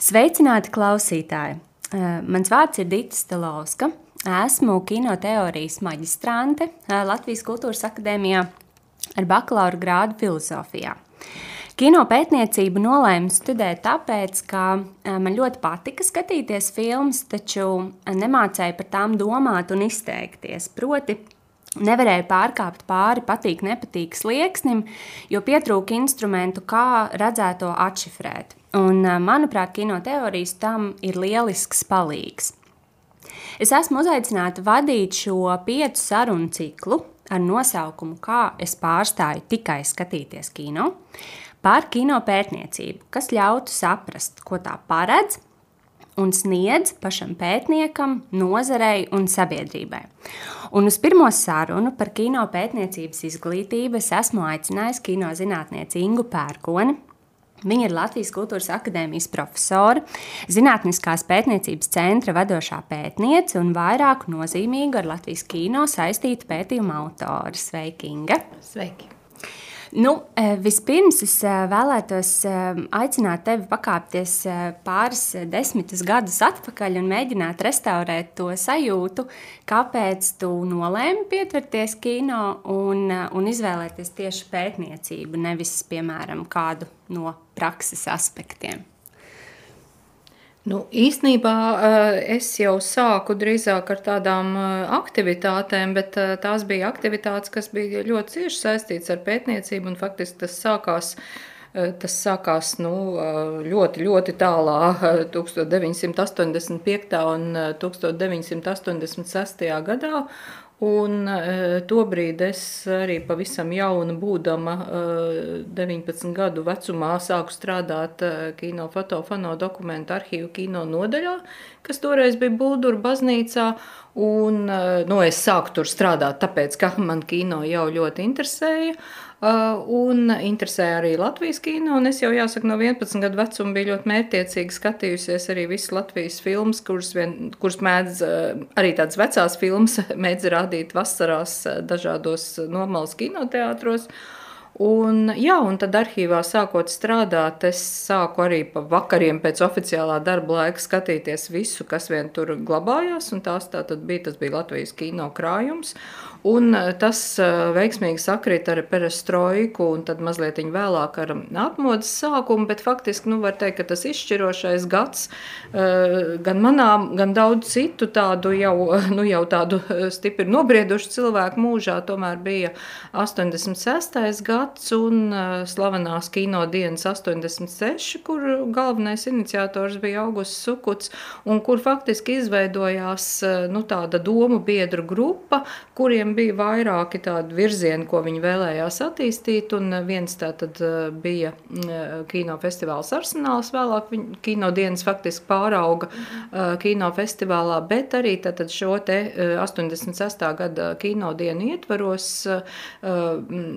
Sveicināti klausītāji! Eh, mans vārds ir Dita Stalovska. Esmu kinoteorijas maģistrante eh, Latvijas Kultūras Akadēmijā ar bakalaura grādu filozofijā. Kino pētniecību nolēmu studēt tāpēc, ka eh, man ļoti patika skatīties filmas, taču nemācēju par tām domāt un izteikties. Proti, nevarēju pārkāpt pāri patīk, nepatīk slieksnim, jo pietrūka instrumentu, kā redzēto atšifrēt. Un, manuprāt, kino teorijas tam ir lielisks palīgs. Es esmu uzaicināta vadīt šo piecu sarunu ciklu ar nosaukumu Kā es pārstāju tikai skatīties kino, par kino pētniecību, kas ļautu saprast, ko tā paredz un sniedz pašam pētniekam, nozarei un sabiedrībai. Un uz pirmo sarunu par kino pētniecības izglītību es esmu aicinājis kino zinātnieci Ingu Pērkoni, Viņa ir Latvijas Kultūras Akadēmijas profesora, Zinātniskās pētniecības centra vadošā pētniece un vairāku nozīmīgu ar Latvijas kino saistītu pētījumu autore. Sveiki, Inga! Sveiki! Nu, e, vispirms es e, vēlētos e, aicināt tevi pakāpties pāris desmitus gadus atpakaļ un mēģināt restaurēt to sajūtu, kāpēc tu nolēmi pietvērties kino un, un izvēlēties tieši pētniecību, nevis, piemēram, kādu no prakses aspektiem. Nu, īsnībā eh, es jau sāku drīzāk ar tādām eh, aktivitātēm, bet eh, tās bija aktivitātes, kas bija ļoti cieši saistītas ar pētniecību, faktiski tas sākās Tas sākās nu, ļoti, ļoti tālā 1985. un 1986. gadā. Un tobrīd es arī pavisam jauna, būdama e, 19 gadu vecumā, sāku strādāt kino fotofano dokumentu arhīvu kino nodaļā, kas toreiz bija Buldura baznīcā. Un, nu, es sāku tur strādāt, tāpēc, ka man kino jau ļoti interesēja. Uh, un interesēja arī Latvijas kino. Es jau jāsaka, no 11 gadu vecuma biju ļoti mērķiecīgi skatījusies arī visas Latvijas filmas, kuras, vien, kuras mēdz uh, arī tādas vecās filmas, mēdz rādīt vasarās uh, dažādos nomalas kinoteātros. Un, jā, un tad arhīvā sākot strādāt, es sāku arī pa vakariem pēc oficiālā darba laika skatīties visu, kas vien tur glabājās, un tās tā bija, tas bija Latvijas kino krājums. Un eh, tas eh, veiksmīgi sakrīt ar perestroiku un tad mazliet vēlāk ar atmodas sākumu, bet faktiski nu, var teikt, ka tas izšķirošais gads eh, gan manā, gan daudz citu tādu jau, nu, jau tādu stipri nobriedušu cilvēku mūžā tomēr bija 86. gads un slavenās kino dienas 86, kur galvenais iniciators bija Augusts Sukuts un kur faktiski izveidojās nu, tāda domu biedru grupa, kuriem viņiem bija vairāki tādi virzieni, ko viņi vēlējās attīstīt. Viens tātad eh, bija eh, kinofestivāls Arsenāls, vēlāk viņa kino dienas faktiski pārauga uh, kinofestivālā, bet arī tātad šo te 86. gada kino dienu ietvaros uh,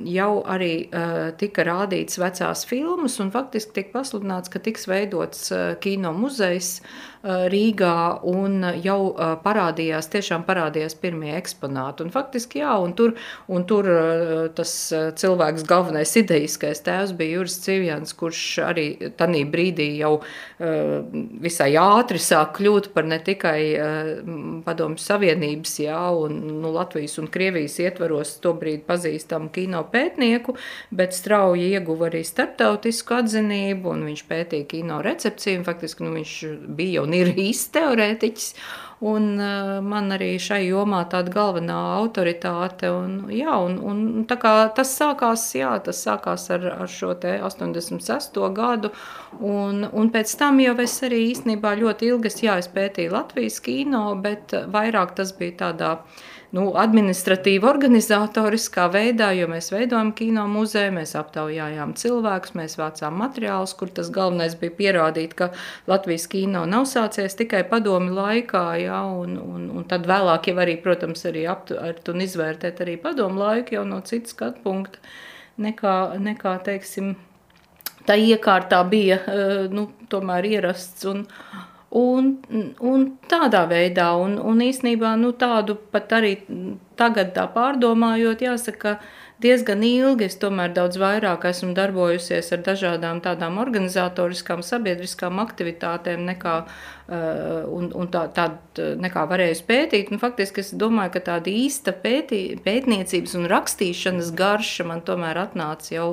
jau arī uh, tika rādīts vecās filmas un faktiski tika pasludināts, ka tiks veidots kino muzejs Rīgā un jau parādījās, tiešām parādījās pirmie eksponāti. Un faktiski jā, un tur, un tur eh, tas eh, cilvēks galvenais idejiskais tēvs bija Juris Civjans, kurš arī tanī brīdī jau visai ātri sāk kļūt par ne tikai padomju savienības, jā, un nu, Latvijas un Krievijas ietvaros tobrīd pazīstam kino pētnieku, bet strauji ieguva arī starptautisku atzinību, un viņš pētīja kino recepciju, un faktiski nu, viņš bija un ir īsts teorētiķis, Un uh, man arī šai jomā tāda galvenā autoritāte. Un, jā, un, un tas sākās, jā, tas sākās ar, ar šo 86. gadu. Un, un pēc tam jau es arī īstenībā ļoti ilgi jā, es pētīju Latvijas kino, bet vairāk tas bija tādā nu, administratīvi, organizatoriskā veidā, jo mēs veidojam kino muzeju, mēs aptaujājām cilvēkus, mēs vācām materiālus, kur tas galvenais bija pierādīt, ka Latvijas kino nav sācies tikai padomi laikā, ja, un, un, un tad vēlāk jau arī, protams, arī aptvert un izvērtēt arī padomu laiku jau no citas skatu punkta. Nekā, nekā teiksim, tā iekārtā bija eh, nu, tomēr ierasts un, Un, un tādā veidā, un, un īsnībā nu, tādu pat arī tagad tā pārdomājot, jāsaka, diezgan ilgi. Es tomēr daudz vairāk esmu darbojusies ar dažādām tādām organizatoriskām, sabiedriskām aktivitātēm nekā un, un tā, tāda nekā varēju pētīt. Un faktiski es domāju, ka tāda īsta pētī, pētniecības un rakstīšanas garša man tomēr atnāca jau,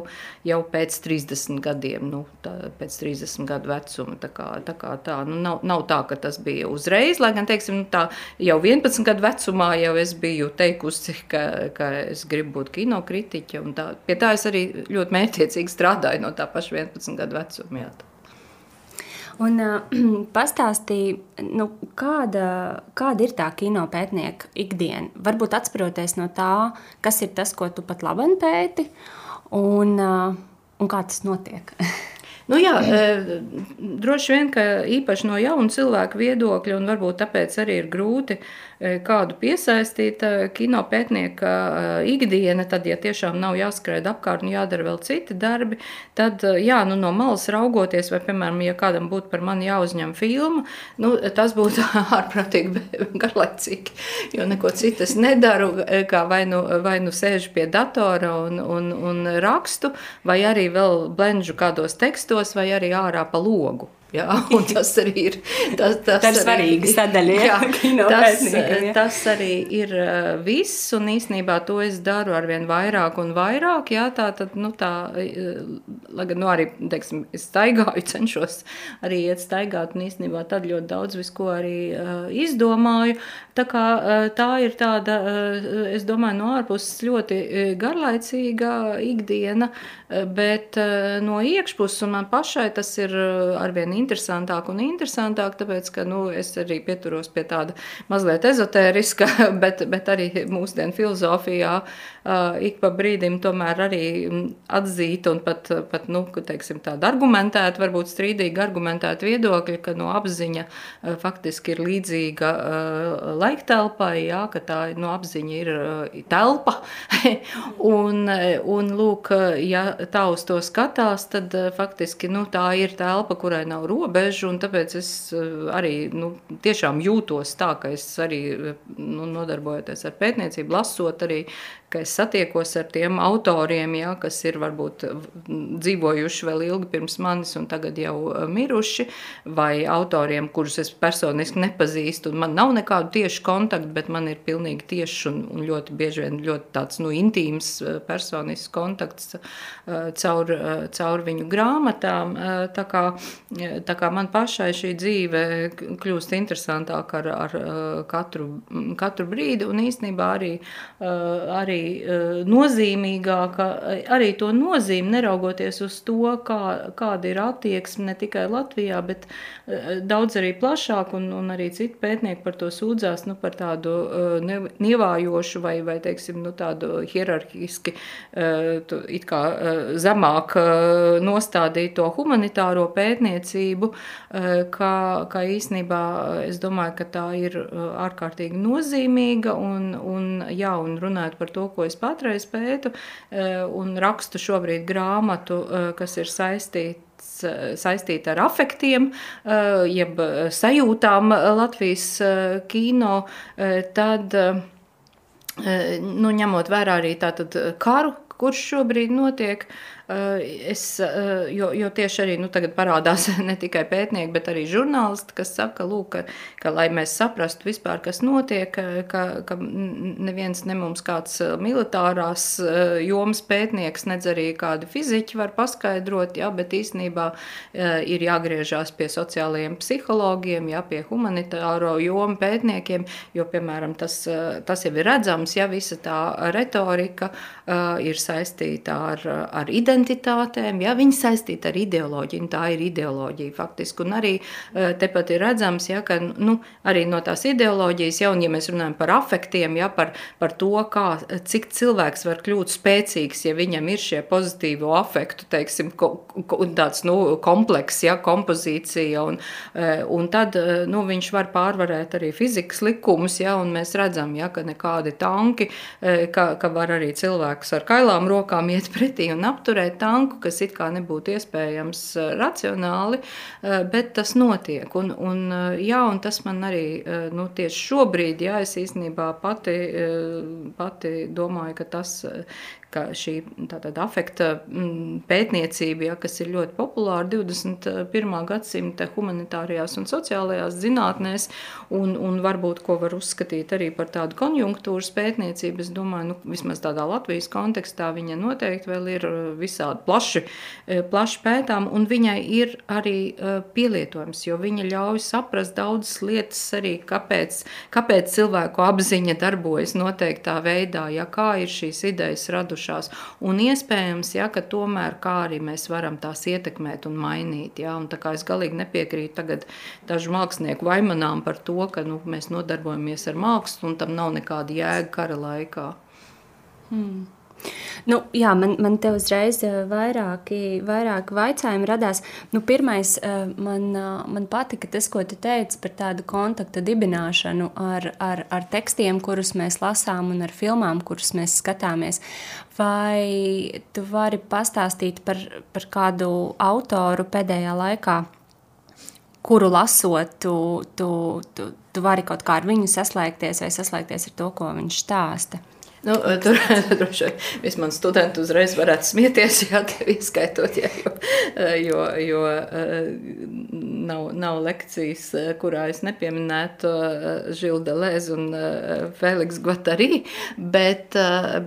jau pēc 30 gadiem, nu, tā, pēc 30 gadu vecuma. Tā kā, tā kā tā, nu, nav, nav tā, ka tas bija uzreiz, lai gan, teiksim, nu, tā jau 11 gadu vecumā jau es biju teikusi, ka, ka es gribu būt kinokritiķe, un tā, pie tā es arī ļoti mērķiecīgi strādāju no tā paša 11 gadu vecuma. Jā. Un uh, pastāstīja, nu, kāda, kāda ir tā kino pētnieka ikdiena. Varbūt atspēroties no tā, kas ir tas, ko tu pat labi pēti, un, uh, un kā tas notiek. Nu jā, droši vien, ka īpaši no jaunu cilvēku viedokļa, un varbūt tāpēc arī ir grūti kādu piesaistīt e, kino pētnieka e, ikdiena, tad, ja tiešām nav jāskrēj apkārt un jādara vēl citi darbi, tad, jā, nu, no malas raugoties, vai, piemēram, ja kādam būtu par mani jāuzņem filma, nu, tas būtu ārprātīgi garlaicīgi, jo neko citu es nedaru, kā vai nu, vai nu sēžu pie datora un, un, un rakstu, vai arī vēl blendžu kādos tekstos, vai arī ārā pa logu. Jā, tas arī ir. Tas, tas tā ir svarīga sadaļa. Jā, jā tas, tas arī ir uh, viss, un īsnībā to es daru ar vien vairāk un vairāk. Jā, tā tad, nu, tā, uh, lai gan, nu, arī, teiksim, es staigāju, cenšos arī iet staigāt, un īsnībā tad ļoti daudz visko arī uh, izdomāju. Tā kā tā ir tāda, es domāju, no ārpuses ļoti garlaicīga ikdiena, bet no iekšpuses, un man pašai tas ir arvien interesantāk un interesantāk, tāpēc, ka nu, es arī pieturos pie tāda mazliet ezotēriska, bet, bet arī mūsdienu filozofijā ik pa brīdim tomēr arī atzīt un pat, pat nu, teiksim, tādu argumentētu, varbūt strīdīgi argumentētu viedokļi, ka no apziņa faktiski ir līdzīga laiktelpai, jā, ka tā no apziņa ir telpa. un, un lūk, ja tā uz to skatās, tad faktiski nu, tā ir telpa, kurai nav robežu, un tāpēc es eh, arī nu, tiešām jūtos tā, ka es arī nu, nodarbojoties ar pētniecību, lasot arī ka es satiekos ar tiem autoriem, ja, kas ir varbūt dzīvojuši vēl ilgi pirms manis un tagad jau eh, miruši, vai autoriem, kurus es personiski nepazīstu. Man nav nekādu tiešu kontaktu, bet man ir pilnīgi tiešs un, un ļoti bieži vien ļoti tāds nu, intīms eh, personisks kontakts uh, caur, caur viņu grāmatām. Tā kā, tā kā man pašai šī dzīve kļūst interesantāka ar, ar katru, katru brīdi un īstenībā arī, arī nozīmīgāka, arī to nozīmi, neraugoties uz to, kā, kāda ir attieksme ne tikai Latvijā, bet uh, daudz arī plašāk, un, un arī citi pētnieki par to sūdzās nu, par tādu uh, nievājošu vai, vai teiksim, nu, tādu hierarhiski it kā zemāk nostādīto humanitāro pētniecību, kā, kā īstenībā es domāju, ka tā ir ārkārtīgi nozīmīga un, un, jā, un runājot par to, ko es patreiz pētu, eh, un rakstu šobrīd grāmatu, eh, kas ir saistīta eh, saistīta ar afektiem, jeb sajūtām Latvijas kino, tad, nu, ņemot vērā arī tātad karu, kurš šobrīd notiek, Eh, es, eh, jo, jo tieši arī nu, tagad parādās ne tikai pētnieki, bet arī žurnālisti, kas saka, lūk, ka, ka lai mēs saprastu vispār, kas notiek, eh, ka, ka neviens ne mums kāds militārās jomas pētnieks, nedz arī kādi fiziķi var paskaidrot, jā, bet īstenībā ir jāgriežās pie sociālajiem psihologiem, jā, pie humanitāro jomu pētniekiem, jo, piemēram, tas, tas jau ir redzams, ja visa tā retorika ir saistīta ar, ar identitātēm, ja viņi saistīti ar ideoloģiju, tā ir ideoloģija faktiski. Un arī eh, tepat ir redzams, ja, ka nu, arī no tās ideoloģijas, ja, un ja mēs runājam par afektiem, ja, par, par to, kā, cik cilvēks var kļūt spēcīgs, ja viņam ir šie pozitīvo afektu, teiksim, ko, ko, tāds nu, kompleks, ja, kompozīcija, un, eh, un tad eh, nu, viņš var pārvarēt arī fizikas likumus, ja, un mēs redzam, ja, ka nekādi tanki, ka, ka var arī cilvēks ar kailām rokām iet pretī un apturēt, tanku, kas it kā nebūtu iespējams eh, racionāli, eh, bet tas notiek. Un, un, eh, jā, un tas man arī nu, tieši šobrīd, jā, es īstenībā pati, pati domāju, ka tas, ka šī tātad afekta mm, pētniecība, ja, kas ir ļoti populāra 21. gadsimta humanitārajās un sociālajās zinātnēs, un, un varbūt ko var uzskatīt arī par tādu konjunktūras pētniecību, es domāju, nu, vismaz tādā Latvijas kontekstā viņa noteikti vēl ir visādi plaši, plaši pētām, un viņai ir arī pielietojums, jo viņa ļauj saprast daudzas lietas arī, kāpēc, kāpēc cilvēku apziņa darbojas noteiktā veidā, ja kā ir šīs idejas radušās. Un iespējams, ja, ka tomēr kā arī mēs varam tās ietekmēt un mainīt. Ja, un tā kā es galīgi nepiekrītu tagad dažu mākslinieku vaimanām par to, ka nu, mēs nodarbojamies ar mākslu un tam nav nekāda jēga kara laikā. Hmm. Nu, jā, man, man te uzreiz eh, vairāki, vairāki jautājumi radās. Nu, pirmais, eh, man, eh, man patika tas, ko tu teici par tādu kontaktu dibināšanu ar, ar, ar tekstiem, kurus mēs lasām, un ar filmām, kuras mēs skatāmies. Vai tu vari pastāstīt par, par kādu autoru pēdējā laikā? Kuru lasot, tu, tu, tu, tu vari kaut kā ar viņu saslēgties vai saslēgties ar to, ko viņš stāsta. Nu, tur droši vien vismaz studenti uzreiz varētu smieties, ja tevi ieskaitot, ja, jo, jo, jo eh, nav, nav lekcijas, kurā es nepieminētu Žilda eh, Lēz un eh, Feliks Gvatarī, bet,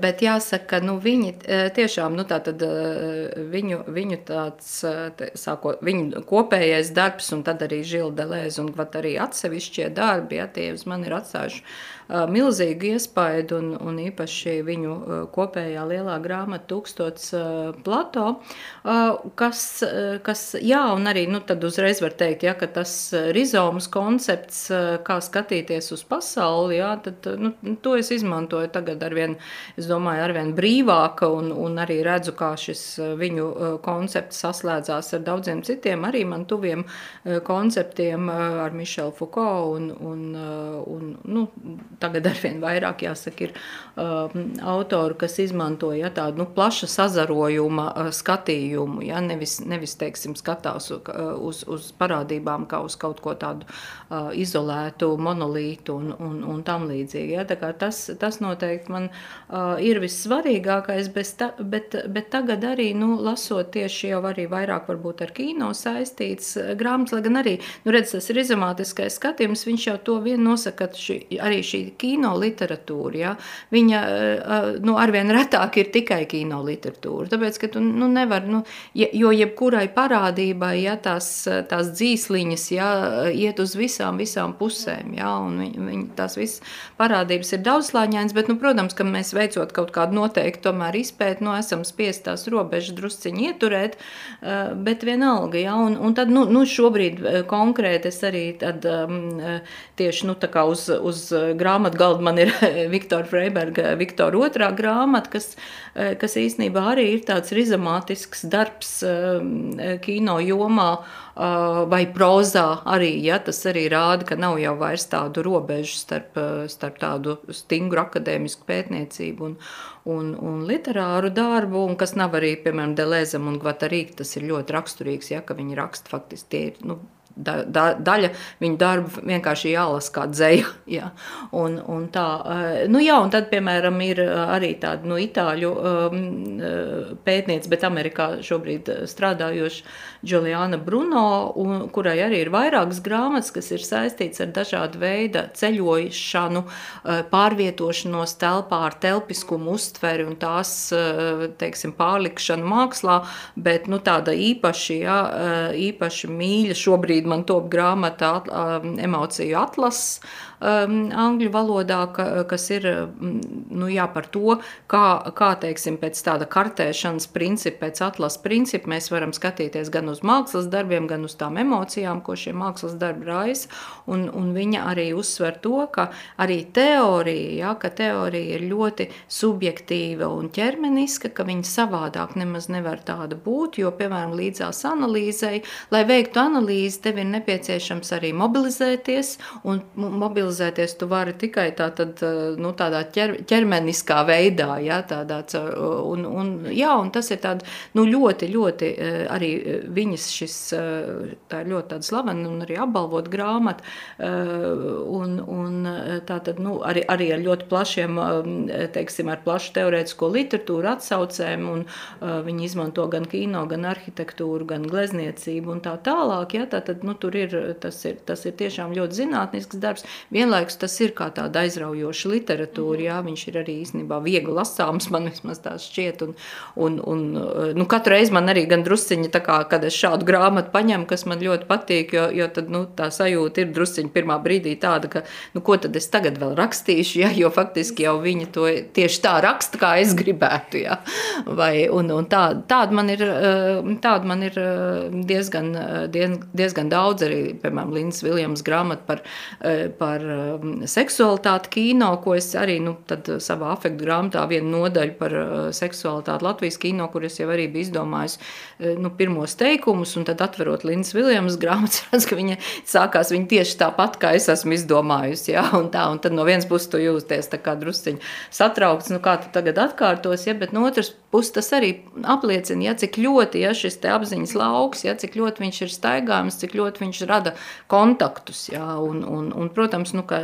bet jāsaka, nu, viņi tiešām, nu, tā tad viņu, viņu tāds, sāko, viņu kopējais darbs un tad arī Žilda Lēz un Gvatarī atsevišķie darbi, ja, tie uz mani ir atstājuši milzīgu iespaidu un, un īpaši viņu kopējā lielā grāmata tūkstots plato, kas, kas jā, un arī, nu, tad uzreiz var teikt, ja, ka tas rizomas koncepts, kā skatīties uz pasauli, jā, tad, nu, to es izmantoju tagad arvien, es domāju, arvien brīvāk un, un arī redzu, kā šis viņu koncepts saslēdzās ar daudziem citiem, arī man tuviem konceptiem ar Mišelu Foucault un, un, un nu, tagad arvien vairāk jāsaka, ir um, autori, kas izmanto ja, tādu nu, plaša sazarojuma uh, skatījumu. Ja, nevis, nevis teiksim, skatās uz, uh, uz, uz parādībām kā uz kaut ko tādu uh, izolētu, monolītu un, un, un tam līdzīgi. Ja. Tas, tas noteikti man uh, ir vissvarīgākais, ta, bet, bet tagad arī nu, lasot tieši jau arī vairāk varbūt ar kino saistīts uh, grāmatas, lai gan arī, nu redz, tas ir izomātiskais skatījums, viņš jau to vien nosaka, ka šī, arī šī kino literatūra, ja, viņa eh, nu, arvien retāk ir tikai kino literatūra. Tāpēc, ka tu nu, nevar, nu, jo jebkurai parādībai, ja tās, tās dzīsliņas ja, iet uz visām, visām pusēm, ja, un viņ, viņ, tās visas parādības ir daudzslāņainas, bet, nu, protams, ka mēs veicot kaut kādu noteiktu tomēr izpēt, nu, esam spiest tās robežas drusciņi ieturēt, eh, bet vienalga, ja, un, un tad, nu, nu šobrīd eh, konkrēti es arī tad um, tieši, nu, uz, uz grāmatu grāmatu galda man ir Viktora Freiberga, Viktora otrā grāmata, kas, eh, kas īstenībā arī ir tāds rizomātisks darbs eh, kino jomā eh, vai prozā arī, ja tas arī rāda, ka nav jau vairs tādu robežu starp, starp tādu stingru akadēmisku pētniecību un, un, un literāru darbu, un kas nav arī, piemēram, Delezam un Gvatarīk, tas ir ļoti raksturīgs, ja, ka viņi raksta faktiski tie ir, nu, da, da, daļa viņa darba vienkārši jālasa kā dzēja. Ja. Un, un tā, eh, nu jā, un tad, piemēram, ir eh, arī tāda nu, itāļu um, pētniece, bet Amerikā šobrīd strādājoša Juliana Bruno, un, kurai arī ir vairākas grāmatas, kas ir saistīts ar dažādu veidu ceļošanu, pārvietošanos telpā ar telpiskumu uztveri un tās, teiksim, pārlikšanu mākslā, bet nu, tāda īpaši, ja, īpaši mīļa šobrīd šobrīd man top grāmata um, emociju atlases um, angļu valodā, ka, kas ir nu, jā, par to, kā, kā teiksim, pēc tāda kartēšanas principa, pēc atlases principa mēs varam skatīties gan uz mākslas darbiem, gan uz tām emocijām, ko šie mākslas darbi raisa. Un, un viņa arī uzsver to, ka arī teorija, ja, ka teorija ir ļoti subjektīva un ķermeniska, ka viņa savādāk nemaz nevar tāda būt, jo, piemēram, līdzās analīzei, lai veiktu analīzi, tev ir nepieciešams arī mobilizēties, un mobilizēties tu vari tikai tā tad, nu, tādā ķer, ķermeniskā veidā, ja, tādā, un, un, jā, un tas ir tāda, nu, ļoti, ļoti arī viņas šis, tā ir ļoti tāda slavena un arī apbalvot grāmata, un, un tā tad, nu, arī, arī ar ļoti plašiem, teiksim, ar plašu teorētisko literatūru atsaucēm, un viņi izmanto gan kino, gan arhitektūru, gan glezniecību un tā tālāk, ja, tā tad, nu, ir, tas ir, tas ir tiešām ļoti zinātnisks darbs, vienlaikus tas ir kā tāda aizraujoša literatūra, jā, viņš ir arī īstenībā viegli lasāms, man vismaz tā šķiet, un, un, un nu, katru reizi man arī gan drusciņi, tā kā, kad es šādu grāmatu paņemu, kas man ļoti patīk, jo, jo tad, nu, tā sajūta ir drusciņi pirmā brīdī tāda, ka, nu, ko tad es tagad vēl rakstīšu, ja, jo faktiski jau viņi to tieši tā raksta, kā es gribētu, ja, vai, un, un tā, tāda man ir, tāda man ir diezgan, diezgan daudz arī, piemēram, Lindas Viljams grāmata par, par seksualitāti kino, ko es arī nu, savā afektu grāmatā vienu nodaļu par seksualitāti Latvijas kino, kur es jau arī biju izdomājis nu, pirmos teikumus, un tad atverot Lindas Viljams grāmatas, redz, ka viņa sākās viņa tieši tāpat, kā es esmu izdomājusi, ja, un tā, un tad no vienas puses tu jūsties tā kā drusciņi satraukts, nu kā tu tagad atkārtos, ja, bet no otras puses tas arī apliecina, ja, cik ļoti, ja šis te apziņas lauks, ja, cik ļoti viņš ir staigājums, cik ļoti viņš rada kontaktus, ja, un, un, un protams, nu, ka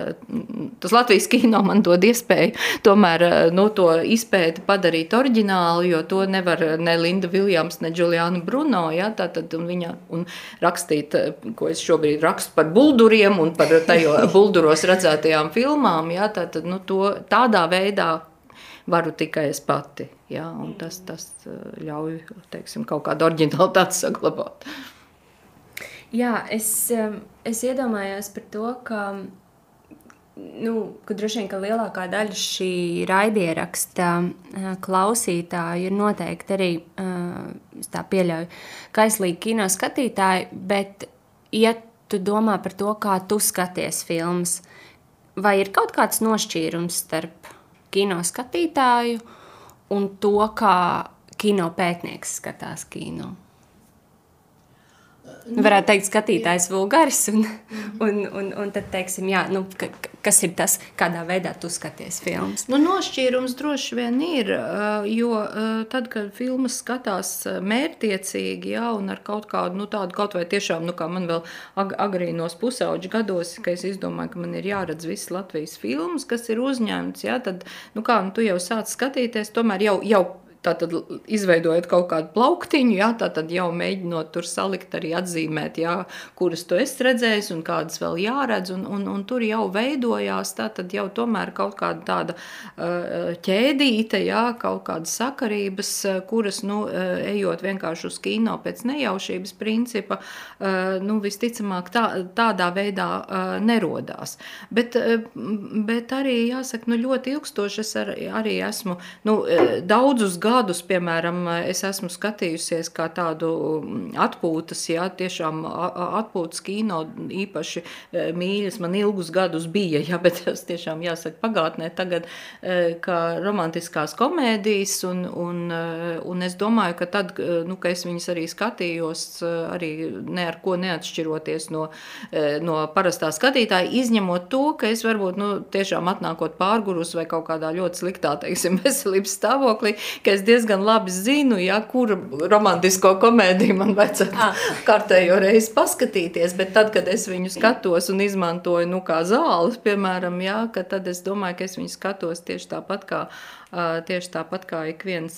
tas Latvijas kino man dod iespēju tomēr nu, to izpēti padarīt oriģinālu, jo to nevar ne Linda Viljams, ne Juliana Bruno, ja, tātad, un viņa, un rakstīt, ko es šobrīd rakstu par bulduriem un par tajo bulduros redzētajām filmām, ja, tātad, nu, to tādā veidā varu tikai es pati, ja, un tas, tas ļauj, teiksim, kaut kādu oriģinalitāti saglabāt. Jā, es, es iedomājos par to, ka nu, ka droši vien ka lielākā daļa šī raidieraksta klausītāju ir noteikti arī, es tā pieļauju, kaislīgi kino skatītāji, bet, ja tu domā par to, kā tu skaties filmas, vai ir kaut kāds nošķīrums starp kino skatītāju un to, kā kino pētnieks skatās kino? Varētu teikt, skatītājs vulgārs, un, un, un, un tad teiksim, jā, nu, ka, kas ir tas, kādā veidā tu skaties filmas. Nu, nošķīrums droši vien ir, jo tad, kad filmas skatās mērtiecīgi, jā, un ar kaut kādu, nu, tādu kaut vai tiešām, nu, kā man vēl ag agrīnos pusauģu gados, ka es izdomāju, ka man ir jāredz visas Latvijas filmas, kas ir uzņemts, jā, tad, nu, kā, nu, tu jau sāc skatīties, tomēr jau, jau Tātad, izveidojot kaut kādu plauktiņu, jā, tad jau mēģinot tur salikt, arī atzīmēt, jā, kuras tu esi redzējis un kādas vēl jāredz. Un, un, un tur jau veidojās jau tomēr kaut kāda tāda uh, ķēdīte, jā, kaut kādas sakarības, kuras, nu, uh, ejot vienkārši uz kino pēc nejaušības principa, uh, nu, visticamāk tā, tādā veidā nerodās. Bet, bet arī, jāsaka, nu, ļoti ilgstoši es ar, arī esmu nu, daudzus gadus gadus, piemēram, es esmu skatījusies kā tādu mm, atpūtas, jā, tiešām atpūtas kino īpaši e, mīļas. Man ilgus gadus bija, jā, bet tas tiešām jāsaka pagātnē tagad, e, kā romantiskās komēdijas, un, un, e, un es domāju, ka tad, nu, ka es viņas arī skatījos, arī ne ar ko neatšķiroties no, no parastā skatītāja, izņemot to, ka es varbūt, nu, tiešām atnākot pārgurus vai kaut kādā ļoti sliktā, teiksim, veselības stāvoklī, ka es diezgan labi zinu, ja, kuru romantisko komēdiju man vajadzētu ah. kārtējo reizi paskatīties. Bet tad, kad es viņu skatos un izmantoju nu, kā zāles, piemēram, ja, tad es domāju, ka es viņu skatos tieši tāpat kā tieši tāpat kā ik viens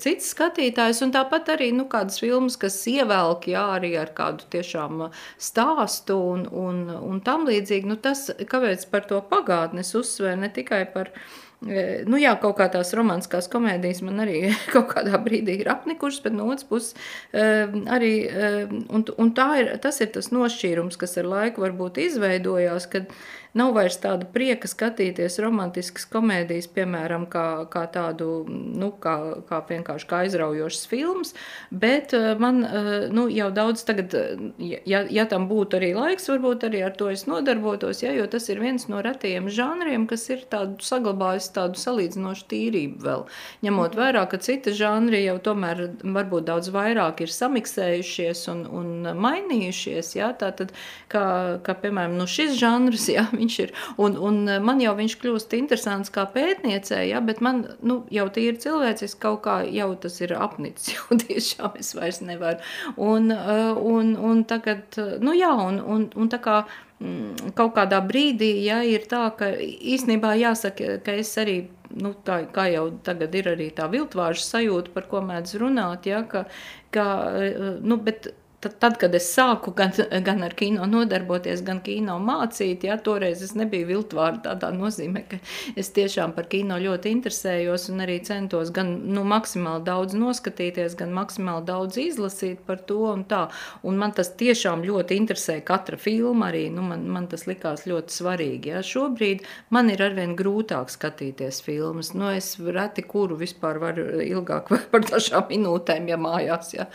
cits skatītājs. Un tāpat arī nu, kādas filmas, kas ievelk jā, arī ar kādu tiešām stāstu un, un, un tam līdzīgi. Nu, tas, kāpēc par to pagātni es uzsveru ne tikai par Nu, jā, kaut kā tās romantiskās komēdijas man arī kaut kādā brīdī ir apnikušas, bet no otras puses arī, un, un tā ir, tas ir tas nošķīrums, kas ar laiku varbūt izveidojās, kad nav vairs tāda prieka skatīties romantiskas komēdijas, piemēram, kā, kā tādu, nu, kā, kā vienkārši kā aizraujošas filmas, bet man, nu, jau daudz tagad, ja, ja tam būtu arī laiks, varbūt arī ar to es nodarbotos, ja, jo tas ir viens no retajiem žanriem, kas ir tādu saglabājis tādu salīdzinošu tīrību vēl, ņemot vērā, ka citi žanri jau tomēr varbūt daudz vairāk ir samiksējušies un, un mainījušies, ja, tātad, kā, kā piemēram, nu šis žanrs, ja, viņš ir, un, un man jau viņš kļūst interesants kā pētniecē, ja, bet man, nu, jau tīri cilvēcis kaut kā jau tas ir apnicis, jau tiešām es vairs nevaru. Un, uh, un, un tagad, nu jā, un, un, un tā kā mm, kaut kādā brīdī, ja ir tā, ka īstenībā jāsaka, ka es arī nu, tā, kā jau tagad ir arī tā viltvāža sajūta, par ko mēdz runāt, ja, ka, ka uh, nu, bet tad, tad, kad es sāku gan, gan ar kino nodarboties, gan kino mācīt, ja, toreiz es nebiju viltvārda tādā nozīmē, ka es tiešām par kino ļoti interesējos un arī centos gan nu, maksimāli daudz noskatīties, gan maksimāli daudz izlasīt par to un tā. Un man tas tiešām ļoti interesē katra filma arī, nu, man, man tas likās ļoti svarīgi. Ja. Šobrīd man ir arvien grūtāk skatīties filmas. Nu, es reti kuru vispār varu ilgāk par dažām minūtēm, ja mājās. Ja.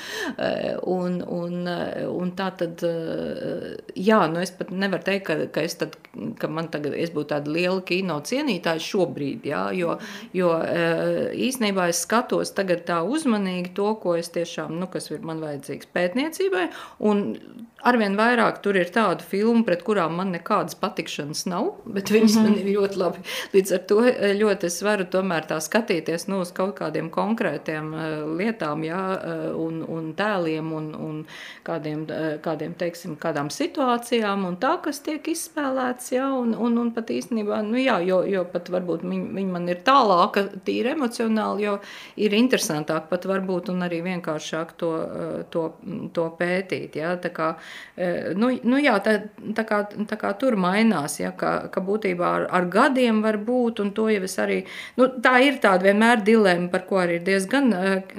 Un, un, Un, eh, un tā tad, eh, jā, nu es pat nevaru teikt, ka, ka, es tad, ka man tagad es būtu tāda liela kino cienītāja šobrīd, jā, jo, jo eh, īsnībā es skatos tagad tā uzmanīgi to, ko es tiešām, nu, kas ir man vajadzīgs pētniecībai, un Arvien vairāk tur ir tādu filmu, pret kurām man nekādas patikšanas nav, bet viņas mm -hmm. man ir ļoti labi. Līdz ar to ļoti es varu tomēr tā skatīties nu, uz kaut kādiem konkrētiem lietām, jā, un, un tēliem, un, un kādiem, uh, kādiem, teiksim, kādām situācijām, un tā, kas tiek izspēlēts, jā, un, un, un pat īstenībā, nu jā, jo, jo pat varbūt viņi, viņi man ir tālāka, tīri emocionāli, jo ir interesantāk pat varbūt un arī vienkāršāk to, to, to pētīt, jā, tā kā Eh, nu, nu jā, tā, tā, kā, tā kā tur mainās, ja, ka, ka būtībā ar, ar gadiem var būt, un to jau es arī, nu, tā ir tāda vienmēr dilema, par ko arī diezgan eh,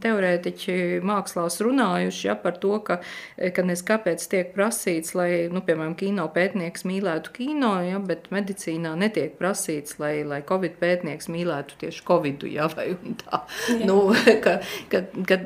teorētiķi mākslās runājuši, ja, par to, ka, eh, ka nes kāpēc tiek prasīts, lai, nu, piemēram, kino pētnieks mīlētu kino, ja, bet medicīnā netiek prasīts, lai, lai covid pētnieks mīlētu tieši covidu, ja, vai tā. Jā. Nu, ka, ka, ka,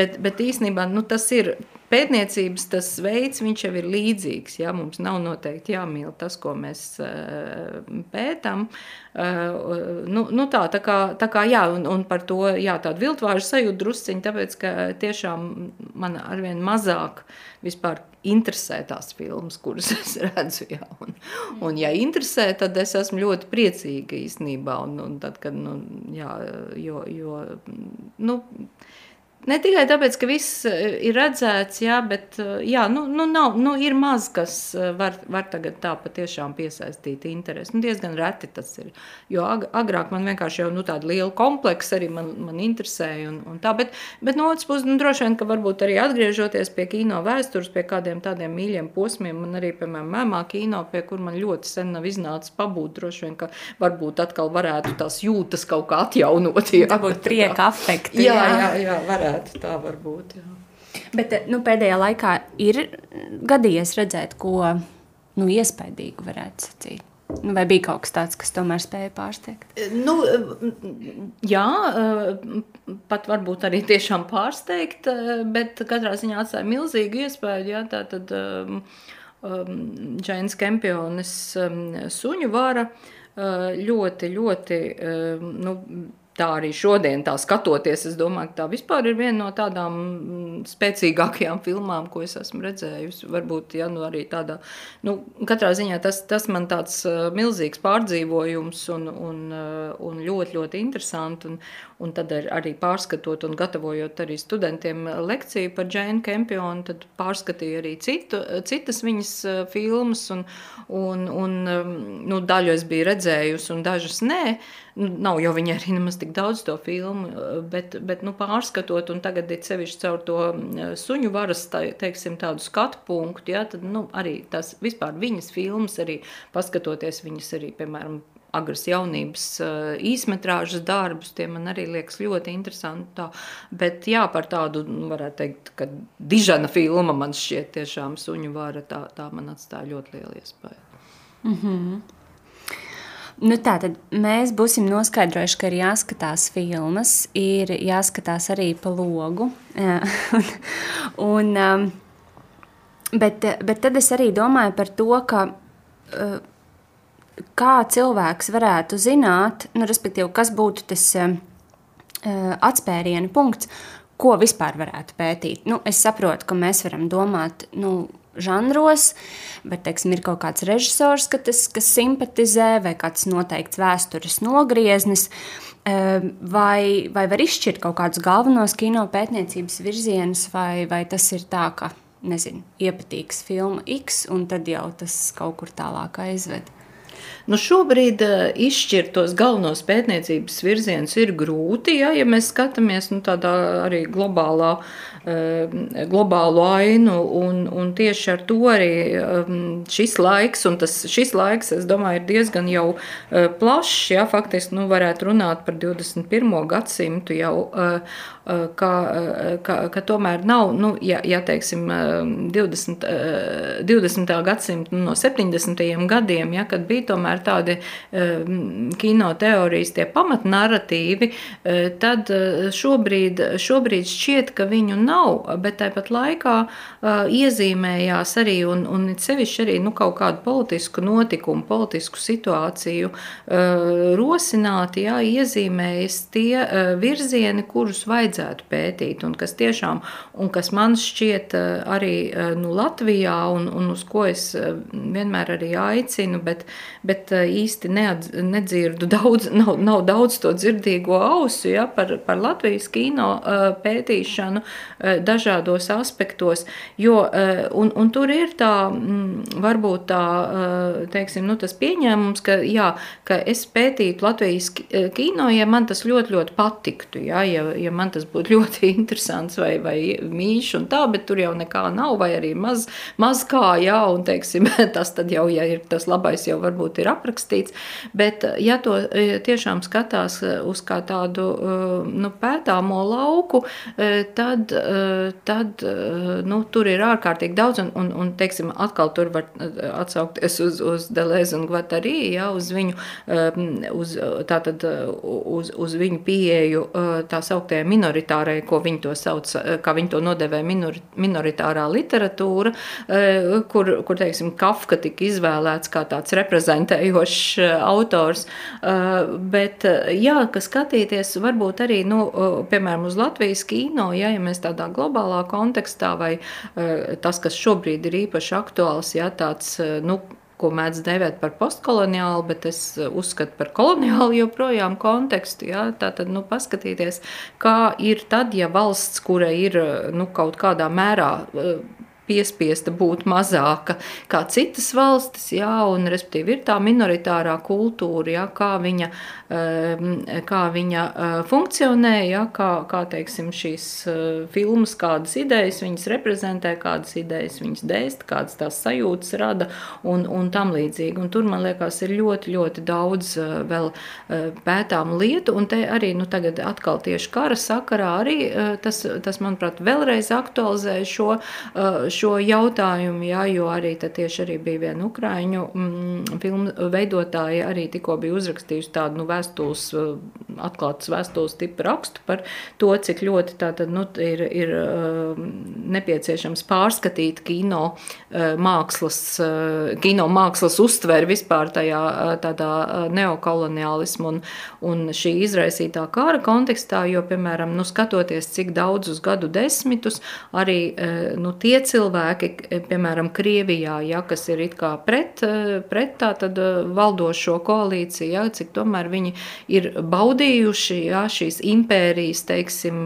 bet, bet īstenībā, nu, tas ir pētniecības tas veids, jau ir līdzīgs. Ja? Mums nav noteikti jāmīl tas, ko mēs uh, pētām. Uh, nu, nu tā, tā kā, tā kā jā, un, un par to jā, tādu viltvāžu sajūtu drusciņi, tāpēc, ka tiešām man arvien mazāk vispār interesē tās filmas, kuras es redzu. Jā. Un, un, ja interesē, tad es esmu ļoti priecīga īstenībā. Un, un tad, kad, nu, jā, jo, jo, nu, Ne tikai tāpēc, ka viss eh, ir redzēts, jā, bet eh, jā, nu, nu, nav, nu, ir maz, kas eh, var, var tagad tā patiešām piesaistīt interesi. Nu, diezgan reti tas ir. Jo agrāk man vienkārši jau nu, tāda liela kompleksa arī man, man interesēja. Un, un tā, bet, bet no otras puses, nu, droši vien, ka varbūt arī atgriežoties pie kino vēstures, pie kādiem tādiem mīļiem posmiem, man arī, piemēram, mēmā kino, pie kur man ļoti sen nav iznācis pabūt, droši vien, ka varbūt atkal varētu tās jūtas kaut kā atjaunot. Jā, Dabūt prieka afekti. Jā, jā, jā, jā varētu varētu tā varbūt. Jā. Bet nu, pēdējā laikā ir gadījies redzēt, ko nu, iespaidīgu varētu sacīt. Nu, vai bija kaut kas tāds, kas tomēr spēja pārsteigt? Nu, jā, pat varbūt arī tiešām pārsteigt, bet katrā ziņā atstāja milzīgu iespēju. Jā, tā tad um, Džēns Kempionis um, suņu vara ļoti, ļoti um, nu, tā arī šodien, tā skatoties, es domāju, ka tā vispār ir viena no tādām mm, spēcīgākajām filmām, ko es esmu redzējusi. Varbūt, ja nu arī tādā, nu, katrā ziņā tas, tas man tāds uh, milzīgs pārdzīvojums un, un, uh, un ļoti, ļoti interesanti. Un, un tad ar, arī pārskatot un gatavojot arī studentiem lekciju par Džēnu Kempionu, tad pārskatīju arī citu, citas viņas uh, filmas un, un, un nu, daļu es biju redzējusi un dažas nē. Nu, nav jau viņa arī nemaz tik daudz to filmu, bet, bet nu, pārskatot, un tagad ir sevišķi caur to suņu varas, tā, teiksim, tādu skatu punktu, ja, tad nu, arī tas vispār viņas filmas, arī paskatoties viņas arī, piemēram, agras jaunības īsmetrāžas darbus, tie man arī liekas ļoti interesanti. Tā. Bet jā, par tādu, nu, varētu teikt, ka dižana filma man šķiet tiešām suņu vara, tā, tā man atstāja ļoti lielu iespēju. Mm -hmm. Nu, tā tad mēs būsim noskaidrojuši, ka ir jāskatās filmas, ir jāskatās arī pa logu. un, un, um, bet, bet tad es arī domāju par to, ka uh, kā cilvēks varētu zināt, nu, respektīvi, kas būtu tas uh, atspērienu punkts, ko vispār varētu pētīt. Nu, es saprotu, ka mēs varam domāt. Nu, žanros, bet teiksim, ir kaut kāds režisors, ka tas, kas simpatizē, vai kāds noteikts vēstures nogrieznis, vai, vai var izšķirt kaut kādus galvenos kino pētniecības virzienus, vai, vai tas ir tā, ka nezinu, iepatīks filma X, un tad jau tas kaut kur tālāk aizved. Nu, šobrīd uh, izšķirt tos galvenos pētniecības virzienus ir grūti, ja, ja mēs skatāmies nu, tādā arī globālā, globālu ainu. Un, un tieši ar to arī um, šis laiks, un tas, šis laiks, es domāju, ir diezgan jau uh, plašs. Ja, faktiski nu, varētu runāt par 21. gadsimtu jau. Uh, ka, ka, ka tomēr nav, nu, ja, ja teiksim, 20. 20. gadsimta nu, no 70. gadiem, ja, kad bija tomēr tādi kino teorijas tie pamatnarratīvi, tad šobrīd, šobrīd šķiet, ka viņu nav, bet tāpat laikā iezīmējās arī un, un sevišķi arī nu, kaut kādu politisku notikumu, politisku situāciju rosināti, jā, iezīmējas tie virzieni, kurus vajadzētu pētīt, un kas tiešām, un kas man šķiet eh, arī eh, nu, Latvijā, un, un uz ko es eh, vienmēr arī aicinu, bet, bet īsti neatz, nedzirdu daudz, nav, nav daudz to dzirdīgo ausu ja, par, par Latvijas kino pētīšanu dažādos aspektos, jo, un, un tur ir tā, mm, varbūt tā, teiksim, nu, tas pieņēmums, ka, jā, ka es pētītu Latvijas kino, ja man tas ļoti, ļoti patiktu, ja, ja, ja man tas būtu ļoti interesants vai, vai mīļš un tā, bet tur jau nekā nav, vai arī maz, maz kā, jā, un teiksim, tas tad jau, ja ir tas labais, jau varbūt ir aprakstīts, bet ja to tiešām skatās uz kā tādu, nu, pētāmo lauku, tad, tad, nu, tur ir ārkārtīgi daudz, un, un, un teiksim, atkal tur var atsaukties uz, uz Deleuze un Guattari, jā, uz viņu, uz, tātad, uz, uz viņu pieeju tā minoritātei, minoritārai, ko viņi to sauc, kā viņi to nodevē minor, minoritārā literatūra, eh, kur, kur teiksim, Kafka tika izvēlēts kā tāds reprezentējošs eh, autors. Eh, bet, jā, ka skatīties varbūt arī, nu, piemēram, uz Latvijas kino, ja, ja mēs tādā globālā kontekstā vai tas, kas šobrīd ir īpaši aktuāls, ja tāds, nu, ko mēdz dēvēt par postkoloniālu, bet es uzskatu par koloniālu joprojām kontekstu. Ja? Tātad nu, paskatīties, kā ir tad, ja valsts, kura ir nu, kaut kādā mērā piespiesta būt mazāka kā citas valstis, jā, un respektīvi ir tā minoritārā kultūra, jā, kā viņa, ehm, kā viņa eh, funkcionē, jā, kā, kā teiksim, šīs eh, filmas, kādas idejas viņas reprezentē, kādas idejas viņas dēst, kādas tās sajūtas rada un, un tam līdzīgi. Un tur, man liekas, ir ļoti, ļoti daudz eh, vēl pētāmu lietu, un te arī, nu tagad atkal tieši kara sakarā arī tas, tas manuprāt, vēlreiz aktualizē šo, šo jautājumu, jā, jo arī tieši arī bija viena ukraiņu mm, filmu veidotāja, arī tikko bija uzrakstījusi tādu nu, vēstules, atklātas vēstules tipu rakstu par to, cik ļoti tātad, nu, ir, ir nepieciešams pārskatīt kino mākslas, kino mākslas uztveri vispār tajā tādā neokoloniālismu un, un šī izraisītā kara kontekstā, jo, piemēram, nu, skatoties, cik daudzus gadu desmitus arī nu, tie cilvēki, cilvēki, eh, piemēram, Krievijā, ja, kas ir pret, eh, pret tā, tad, eh, valdošo koalīciju, ja, cik tomēr viņi ir baudījuši ja, šīs impērijas teiksim,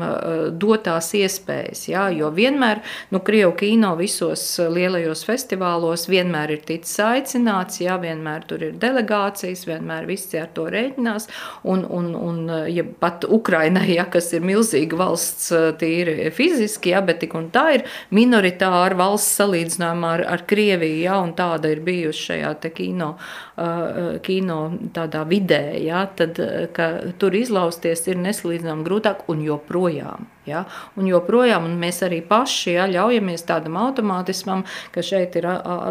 dotās iespējas. Ja, jo vienmēr nu, Krievu kino visos lielajos festivālos vienmēr ir ticis aicināts, ja, vienmēr tur ir delegācijas, vienmēr visi ar to rēķinās. Un, un, un ja pat Ukrainai, ja, kas ir milzīga valsts tīri fiziski, ja, bet tik un tā ir minoritāra ar valsts salīdzinājumā ar, ar Krieviju, ja, un tāda ir bijusi šajā kino, uh, kino vidē, ja, tad tur izlausties ir nesalīdzināmāk grūtāk un joprojām. Ja? Un joprojām un mēs arī paši ja, ļaujamies tādam automātismam, ka šeit ir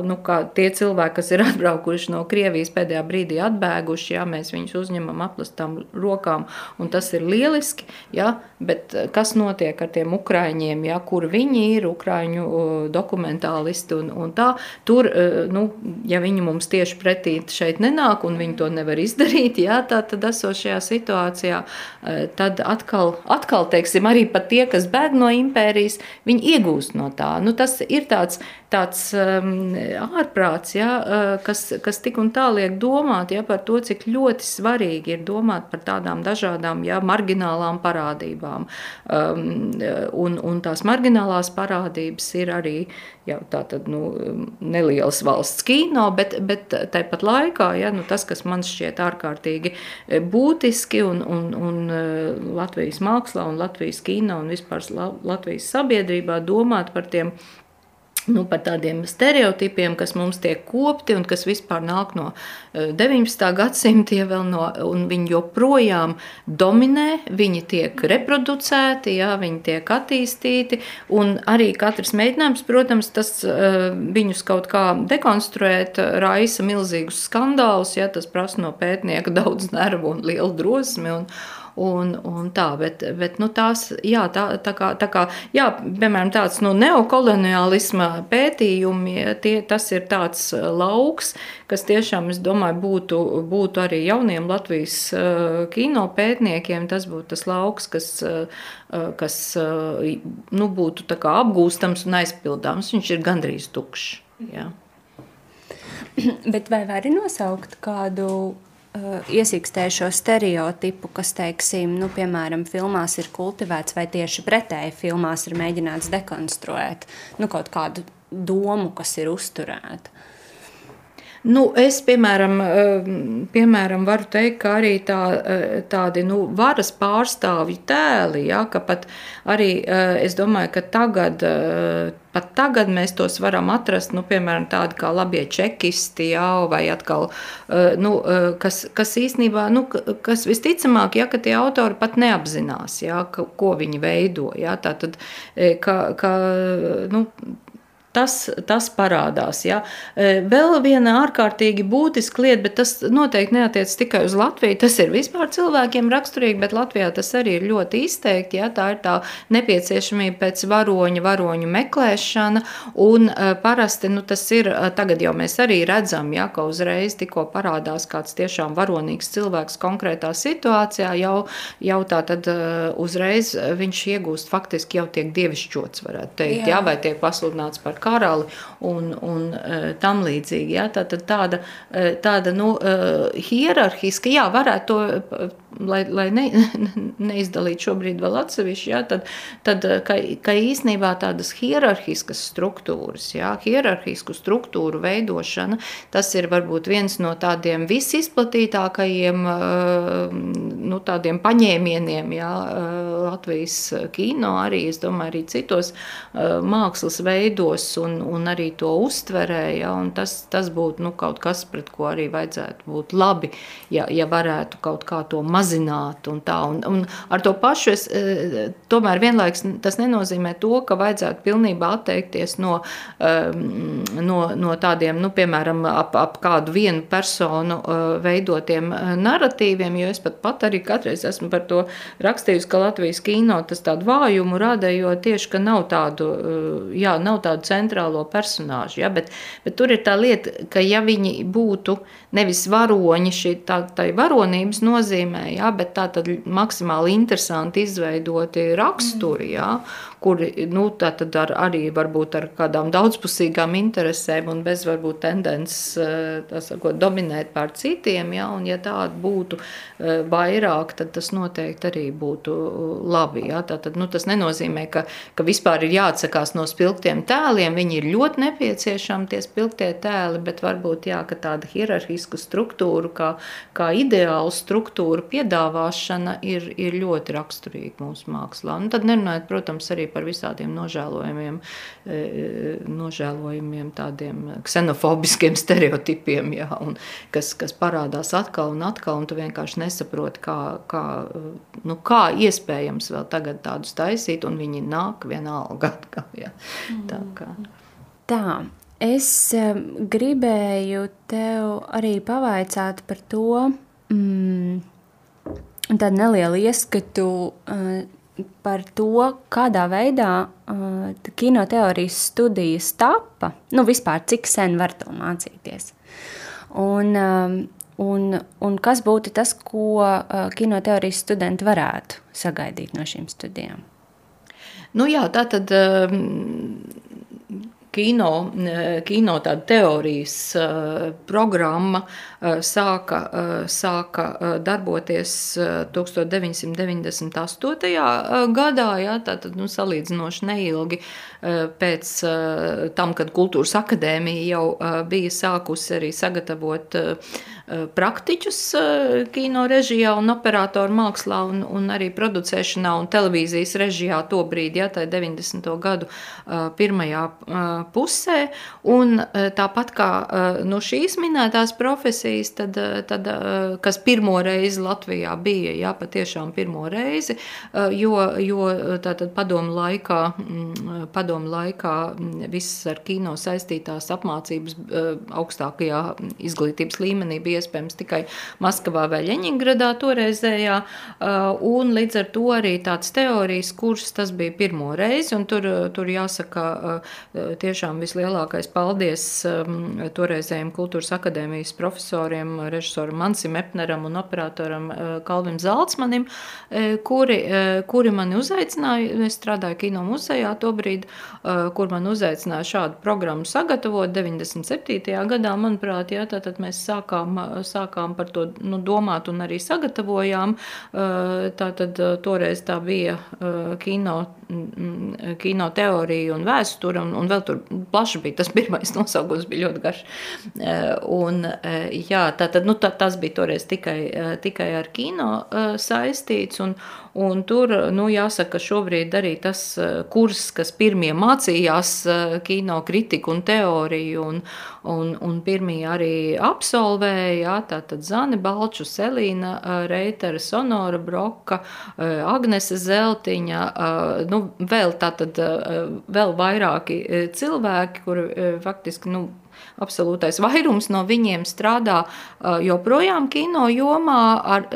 nu, tie cilvēki, kas ir atbraukuši no Krievijas pēdējā brīdī atbēguši, ja, mēs viņus uzņemam aplastām rokām, un tas ir lieliski. Ja, bet kas notiek ar tiem ukraiņiem, ja, kur viņi ir, ukraiņu dokumentālisti un, un tā, tur, nu, ja viņi mums tieši pretī šeit nenāk un viņi to nevar izdarīt, ja, tā, tad esošajā situācijā, tad atkal, atkal teiksim, arī pat tie, kas bēg no impērijas, viņi iegūst no tā. Nu, tas ir tāds, tāds um, ārprāts, ja, uh, kas, kas tik un tā liek domāt ja, par to, cik ļoti svarīgi ir domāt par tādām dažādām ja, marginālām parādībām. Um, un, un tās marginālās parādības ir arī jau tātad, nu, nelielas valsts kino, bet, bet tāpat laikā ja, nu, tas, kas man šķiet ārkārtīgi būtiski un, un, un uh, Latvijas mākslā un Latvijas kino un vispār Latvijas sabiedrībā domāt par tiem nu, par tādiem stereotipiem, kas mums tiek kopti un kas vispār nāk no 19. Eh, gadsimta, ja no, un viņi joprojām dominē, viņi tiek reproducēti, jā, viņi tiek attīstīti, un arī katrs mēģinājums, protams, tas eh, viņus kaut kā dekonstruēt, raisa milzīgus skandālus, ja tas prasa no pētnieka daudz nervu un lielu drosmi, un, Un, un tā, bet, bet nu, tās, jā, tā, tā kā, tā kā, jā, piemēram, tāds nu, neokoloniālisma pētījumi, tie, tas ir tāds uh, lauks, kas tiešām, es domāju, būtu, būtu arī jauniem Latvijas uh, kino pētniekiem, tas būtu tas lauks, kas, uh, kas nu, būtu apgūstams un aizpildāms. Viņš ir gandrīz tukšs. Jā. Bet vai vari nosaukt kādu iesīkstējušo stereotipu, kas, teiksim, nu, piemēram, filmās ir kultivēts, vai tieši pretēji filmās ir mēģināts dekonstruēt nu, kaut kādu domu, kas ir uzturēta. Nu, es, piemēram, eh, piemēram, varu teikt, ka arī tā, eh, tādi nu, varas pārstāvju tēli, ja, ka pat arī es domāju, ka tagad Pat tagad mēs tos varam atrast, nu, piemēram, tādi kā labie čekisti, jā, vai atkal, eh, nu, eh, kas, kas īstenībā, nu, kas visticamāk, ja, ka tie autori pat neapzinās, jā, ka, ko viņi veido, jā, tā tad, eh, ka, ka nu, tas, tas parādās. Ja. E, vēl viena ārkārtīgi būtiska lieta, bet tas noteikti neatiec tikai uz Latviju. Tas ir vispār cilvēkiem raksturīgi, bet Latvijā tas arī ir ļoti izteikti. Ja. Tā ir tā nepieciešamība pēc varoņa, varoņu meklēšana. Un e, parasti nu, tas ir, e, tagad jau mēs arī redzam, ja, ka uzreiz tikko parādās kāds tiešām varonīgs cilvēks konkrētā situācijā, jau, jau tā tad uzreiz viņš iegūst faktiski jau tiek dievišķots, varētu teikt, Jā. Ja, vai tiek pasludināts par karali un, un e, tam līdzīgi. Ja? Tā, tāda e, tāda nu, e, hierarhiska, jā, varētu to, lai, lai ne, neizdalītu šobrīd vēl atsevišķi, ja? tad, tad ka, ka īsnībā tādas hierarhiskas struktūras, ja? hierarhisku struktūru veidošana, tas ir varbūt viens no tādiem visizplatītākajiem nu, tādiem paņēmieniem, ja? Latvijas kino arī, es domāju, arī citos mākslas veidos un, un arī to uztverē. Ja, tas, tas būtu nu, kaut kas, pret ko arī vajadzētu būt labi, ja, ja varētu kaut kā to mazināt. Un tā, un, un ar to pašu es e, tomēr vienlaiks tas nenozīmē to, ka vajadzētu pilnībā atteikties no, um, no, no tādiem, nu, piemēram, ap, ap kādu vienu personu uh, veidotiem narratīviem, jo es pat, pat arī katreiz esmu par to rakstījusi, ka Latvijas kino tas tādu vājumu rada, jo tieši, ka nav tādu, jā, nav tādu centrālo personāžu. Ja? Bet, bet tur ir tā lieta, ka ja viņi būtu nevis varoņi šī tā, tā varonības nozīmē, ja? bet tā tad maksimāli interesanti izveidoti raksturi, ja? kuri nu, ar, arī varbūt ar kādām daudzpusīgām interesēm un bez varbūt tendences eh, dominēt pār citiem. Ja, un, ja tāda būtu eh, vairāk, tad tas noteikti arī būtu eh, labi. Ja. Tātad, nu, tas nenozīmē, ka, ka vispār ir jāatsakās no spilgtiem tēliem. Viņi ir ļoti nepieciešami, tie spilgtie tēli, bet varbūt jā, tāda hierarhisku struktūru, kā, kā ideālu struktūru piedāvāšana ir, ir ļoti raksturīga mūsu mākslā. Un tad nerunājot, protams, arī par visādiem nožēlojumiem, nožēlojumiem tādiem ksenofobiskiem stereotipiem, jā, un kas, kas parādās atkal un atkal, un tu vienkārši nesaproti, kā, kā, nu, kā iespējams vēl tagad tādus taisīt, un viņi nāk vienalga atkal, jā. Tā kā. Tā, es gribēju tev arī pavaicāt par to, mm, tādu nelielu ieskatu uh, par to, kādā veidā uh, kinoteorijas studijas tapa. Nu, vispār, cik sen var to mācīties. Un, um, un, un kas būtu tas, ko uh, kinoteorijas studenti varētu sagaidīt no šīm studijām? Nu jā, tā tad um, kino, kino teorijas uh, programma uh, sāka, uh, sāka darboties 1998. gadā, ja, tātad nu, salīdzinoši neilgi pēc tam, kad Kultūras akadēmija jau bija sākusi arī sagatavot praktiķus kino režijā un operatoru mākslā un, un arī producēšanā un televīzijas režijā to brīdi, ja, tā 90. gadu pirmajā pusē. Un tāpat kā no šīs minētās profesijas, tad, tad, kas pirmo reizi Latvijā bija, jā, patiešām pirmo reizi, jo, jo tātad padomu laikā, padomu laikā visas ar kino saistītās apmācības augstākajā izglītības līmenī bija iespējams tikai Maskavā vai Ļeņingradā toreizējā, un līdz ar to arī tāds teorijas kurs tas bija pirmo reizi, un tur, tur jāsaka tiešām vislielākais paldies toreizējiem kultūras akadēmijas profesoriem, režisoram Mansim Epneram un operatoram Kalvim Zaltsmanim, kuri, kuri mani uzaicināja, es strādāju kino muzejā tobrīd, kur man uzaicināja šādu programmu sagatavot 97. gadā, manuprāt, jā, tātad mēs sākām sākām par to nu, domāt un arī sagatavojām. Tātad toreiz tā bija kino, kino teorija un vēsture, un, un vēl tur plaši bija tas pirmais nosaukums, bija ļoti garš. Un, jā, tātad, nu, tā, tas bija toreiz tikai, tikai ar kino saistīts, un, Un tur, nu, jāsaka, šobrīd arī tas kurs, kas pirmie mācījās kino kritiku un teoriju, un, un, un pirmie arī absolvēja, jā, tātad Zane Balču, Selīna Reitera, Sonora Broka, Agnese Zeltiņa, nu, vēl tātad vēl vairāki cilvēki, kuri faktiski, nu, absolūtais vairums no viņiem strādā joprojām kino jomā ar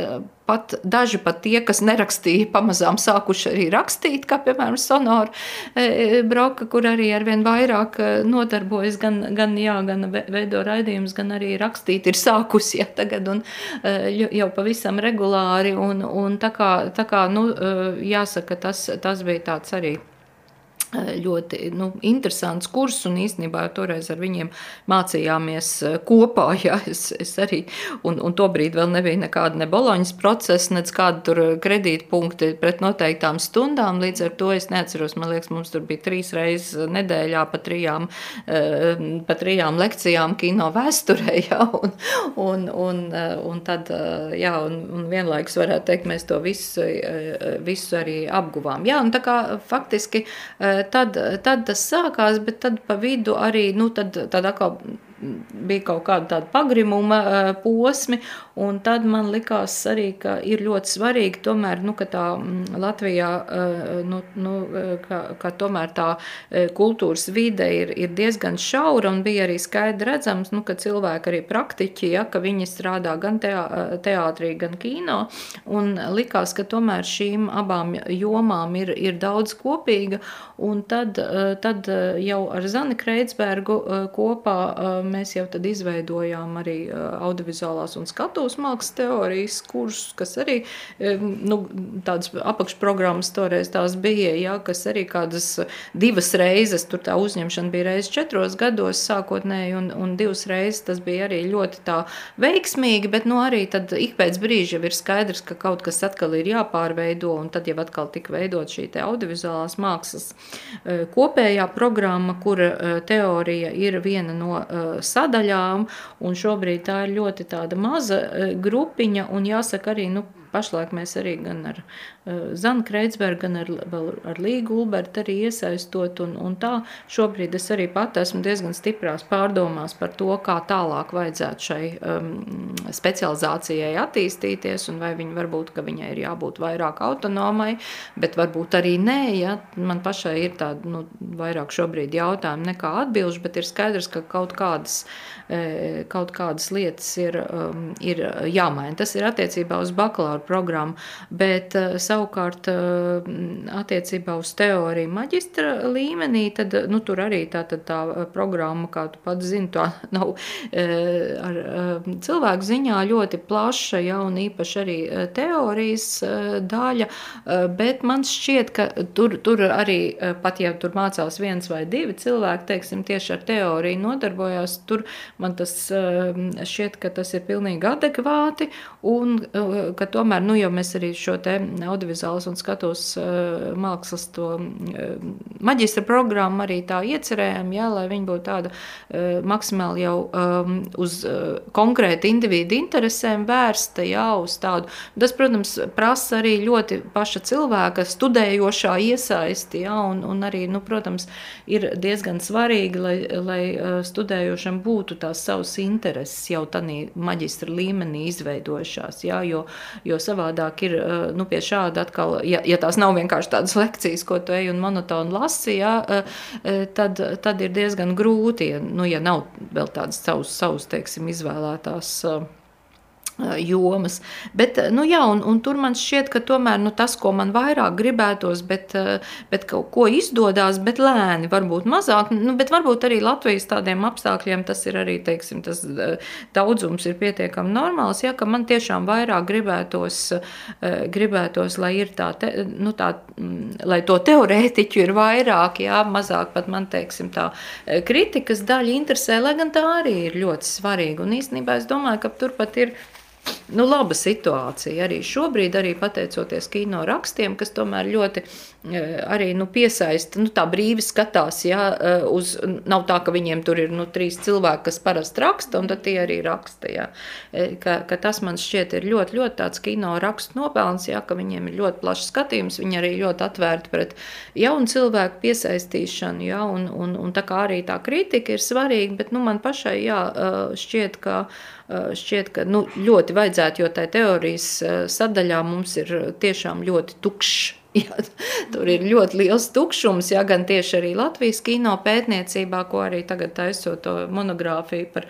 pat daži pat tie, kas nerakstīja, pamazām sākuši arī rakstīt, kā piemēram Sonora Broka, kur arī arvien vairāk nodarbojas gan, gan, jā, gan veido raidījumus, gan arī rakstīt ir sākusi ja, tagad un jau pavisam regulāri. Un, un tā kā, tā kā nu, jāsaka, tas, tas bija tāds arī ļoti nu, interesants kurs, un īstenībā toreiz ar viņiem mācījāmies eh, kopā. Jā, es, es arī, un, un tobrīd vēl nebija nekāda ne boloņas procesa, nec kāda tur kredītpunkti pret noteiktām stundām. Līdz ar to es neatceros, man liekas, mums tur bija trīs reizes nedēļā pa trijām, eh, pa trijām lekcijām kino vēsturē, jā, un, un, un, eh, un tad, jā, un, un vienlaikus varētu teikt, mēs to visu, visu arī apguvām. Jā, un tā kā faktiski tad, tad tas sākās, bet tad pa vidu arī, nu, tad, tad atkal bija kaut kāda tāda pagrimuma posmi, un tad man likās arī, ka ir ļoti svarīgi tomēr, nu, ka tā Latvijā, nu, nu, ka, ka tomēr tā kultūras vide ir, ir diezgan šaura, un bija arī skaidri redzams, nu, ka cilvēki arī praktiķi, ja, ka viņi strādā gan teā, teātrī, gan kino, un likās, ka tomēr šīm abām jomām ir, ir daudz kopīga, un tad, tad jau ar Zani Kreitsbergu kopā mēs jau tad izveidojām arī audiovizuālās un skatuves mākslas teorijas kursus, kas arī nu, tādas apakšprogrammas toreiz tās bija, ja, kas arī kādas divas reizes, tur tā uzņemšana bija reizes četros gados sākotnēji, un, un divas reizes tas bija arī ļoti tā veiksmīgi, bet nu arī tad ik pēc brīža jau ir skaidrs, ka kaut kas atkal ir jāpārveido, un tad jau atkal tika veidot šī te audiovizuālās mākslas kopējā programma, kura teorija ir viena no sadaļām, un šobrīd tā ir ļoti maza e, grupiņa, un jāsaka arī, nu, pašlaik mēs arī gan ar uh, Zanu Kreitsbergu, gan ar, ar Līgu Ulbertu arī iesaistot. Un, un tā šobrīd es arī pat esmu diezgan stiprās pārdomās par to, kā tālāk vajadzētu šai um, specializācijai attīstīties un vai viņa varbūt, ka viņai ir jābūt vairāk autonomai, bet varbūt arī nē, ja man pašai ir tāda, nu, vairāk šobrīd jautājumu nekā atbilžu, bet ir skaidrs, ka kaut kādas, e, kaut kādas lietas ir, um, ir jāmaina. Tas ir attiecībā uz bakalaura programmu, bet uh, savukārt uh, attiecībā uz teoriju maģistra līmenī, tad nu, tur arī tā, tā, tā programma, kā tu pats zini, tā nav ar cilvēku ziņā ļoti plaša, ja, un īpaši arī teorijas daļa, bet man šķiet, ka tur, tur arī, pat ja tur mācās viens vai divi cilvēki, teiksim, tieši ar teoriju nodarbojās, tur man tas šķiet, ka tas ir pilnīgi adekvāti, un ka tomēr, nu, jau mēs arī šo te audiovizuālas un skatos mākslas to maģistra programmu arī tā iecerējām, jā, lai viņi būtu tāda maksimāli jau uz konkrētu individu interesēm vērsta, jā, uz tādu. Tas, protams, prasa arī ļoti paša cilvēka studējošā iesaisti, jā, un, un arī, nu, protams, ir diezgan svarīgi, lai, lai studējošam būtu tās savas intereses jau tādā maģistra līmenī izveidojušās. Jā, jo, jo savādāk ir nu, pie šāda atkal, ja, ja tās nav vienkārši tādas lekcijas, ko tu ej un monotoni lasi, jā, tad, tad ir diezgan grūti, ja, nu, ja nav vēl tādas savas, savas teiksim, izvēlētās jomas. Bet, nu, jā, un, un tur man šķiet, ka tomēr nu, tas, ko man vairāk gribētos, bet, bet kaut ko izdodas, bet lēni, varbūt mazāk, nu, bet varbūt arī Latvijas tādiem apstākļiem tas ir arī, teiksim, tas daudzums ir pietiekami normāls, ja, ka man tiešām vairāk gribētos, gribētos lai ir tā, te, nu, tā, lai to teorētiķu ir vairāk, jā, mazāk pat man, teiksim, tā kritikas daļa interesē, lai gan tā arī ir ļoti svarīga. Un īstenībā es domāju, ka tur pat ir nu, laba situācija arī šobrīd, arī pateicoties kino rakstiem, kas tomēr ļoti arī nu, piesaista, nu, tā brīvi skatās, ja, e, uz, nav tā, ka viņiem tur ir nu, trīs cilvēki, kas parasti raksta, un tie arī raksta, ja. E, ka, ka tas man šķiet ir ļoti, ļoti tāds kino rakstu nopelns, ja, ka viņiem ir ļoti plašs skatījums, viņi arī ļoti atvērti pret jaunu cilvēku piesaistīšanu, ja, un, un, un tā kā arī tā kritika ir svarīga, bet, nu, man pašai, jā, šķiet, ka šķiet, ka nu, ļoti vajadzētu, jo tai teorijas sadaļā mums ir tiešām ļoti tukšs Jā, tur ir ļoti liels tukšums, ja gan tieši arī Latvijas kino pētniecībā, ko arī tagad taisot monogrāfiju par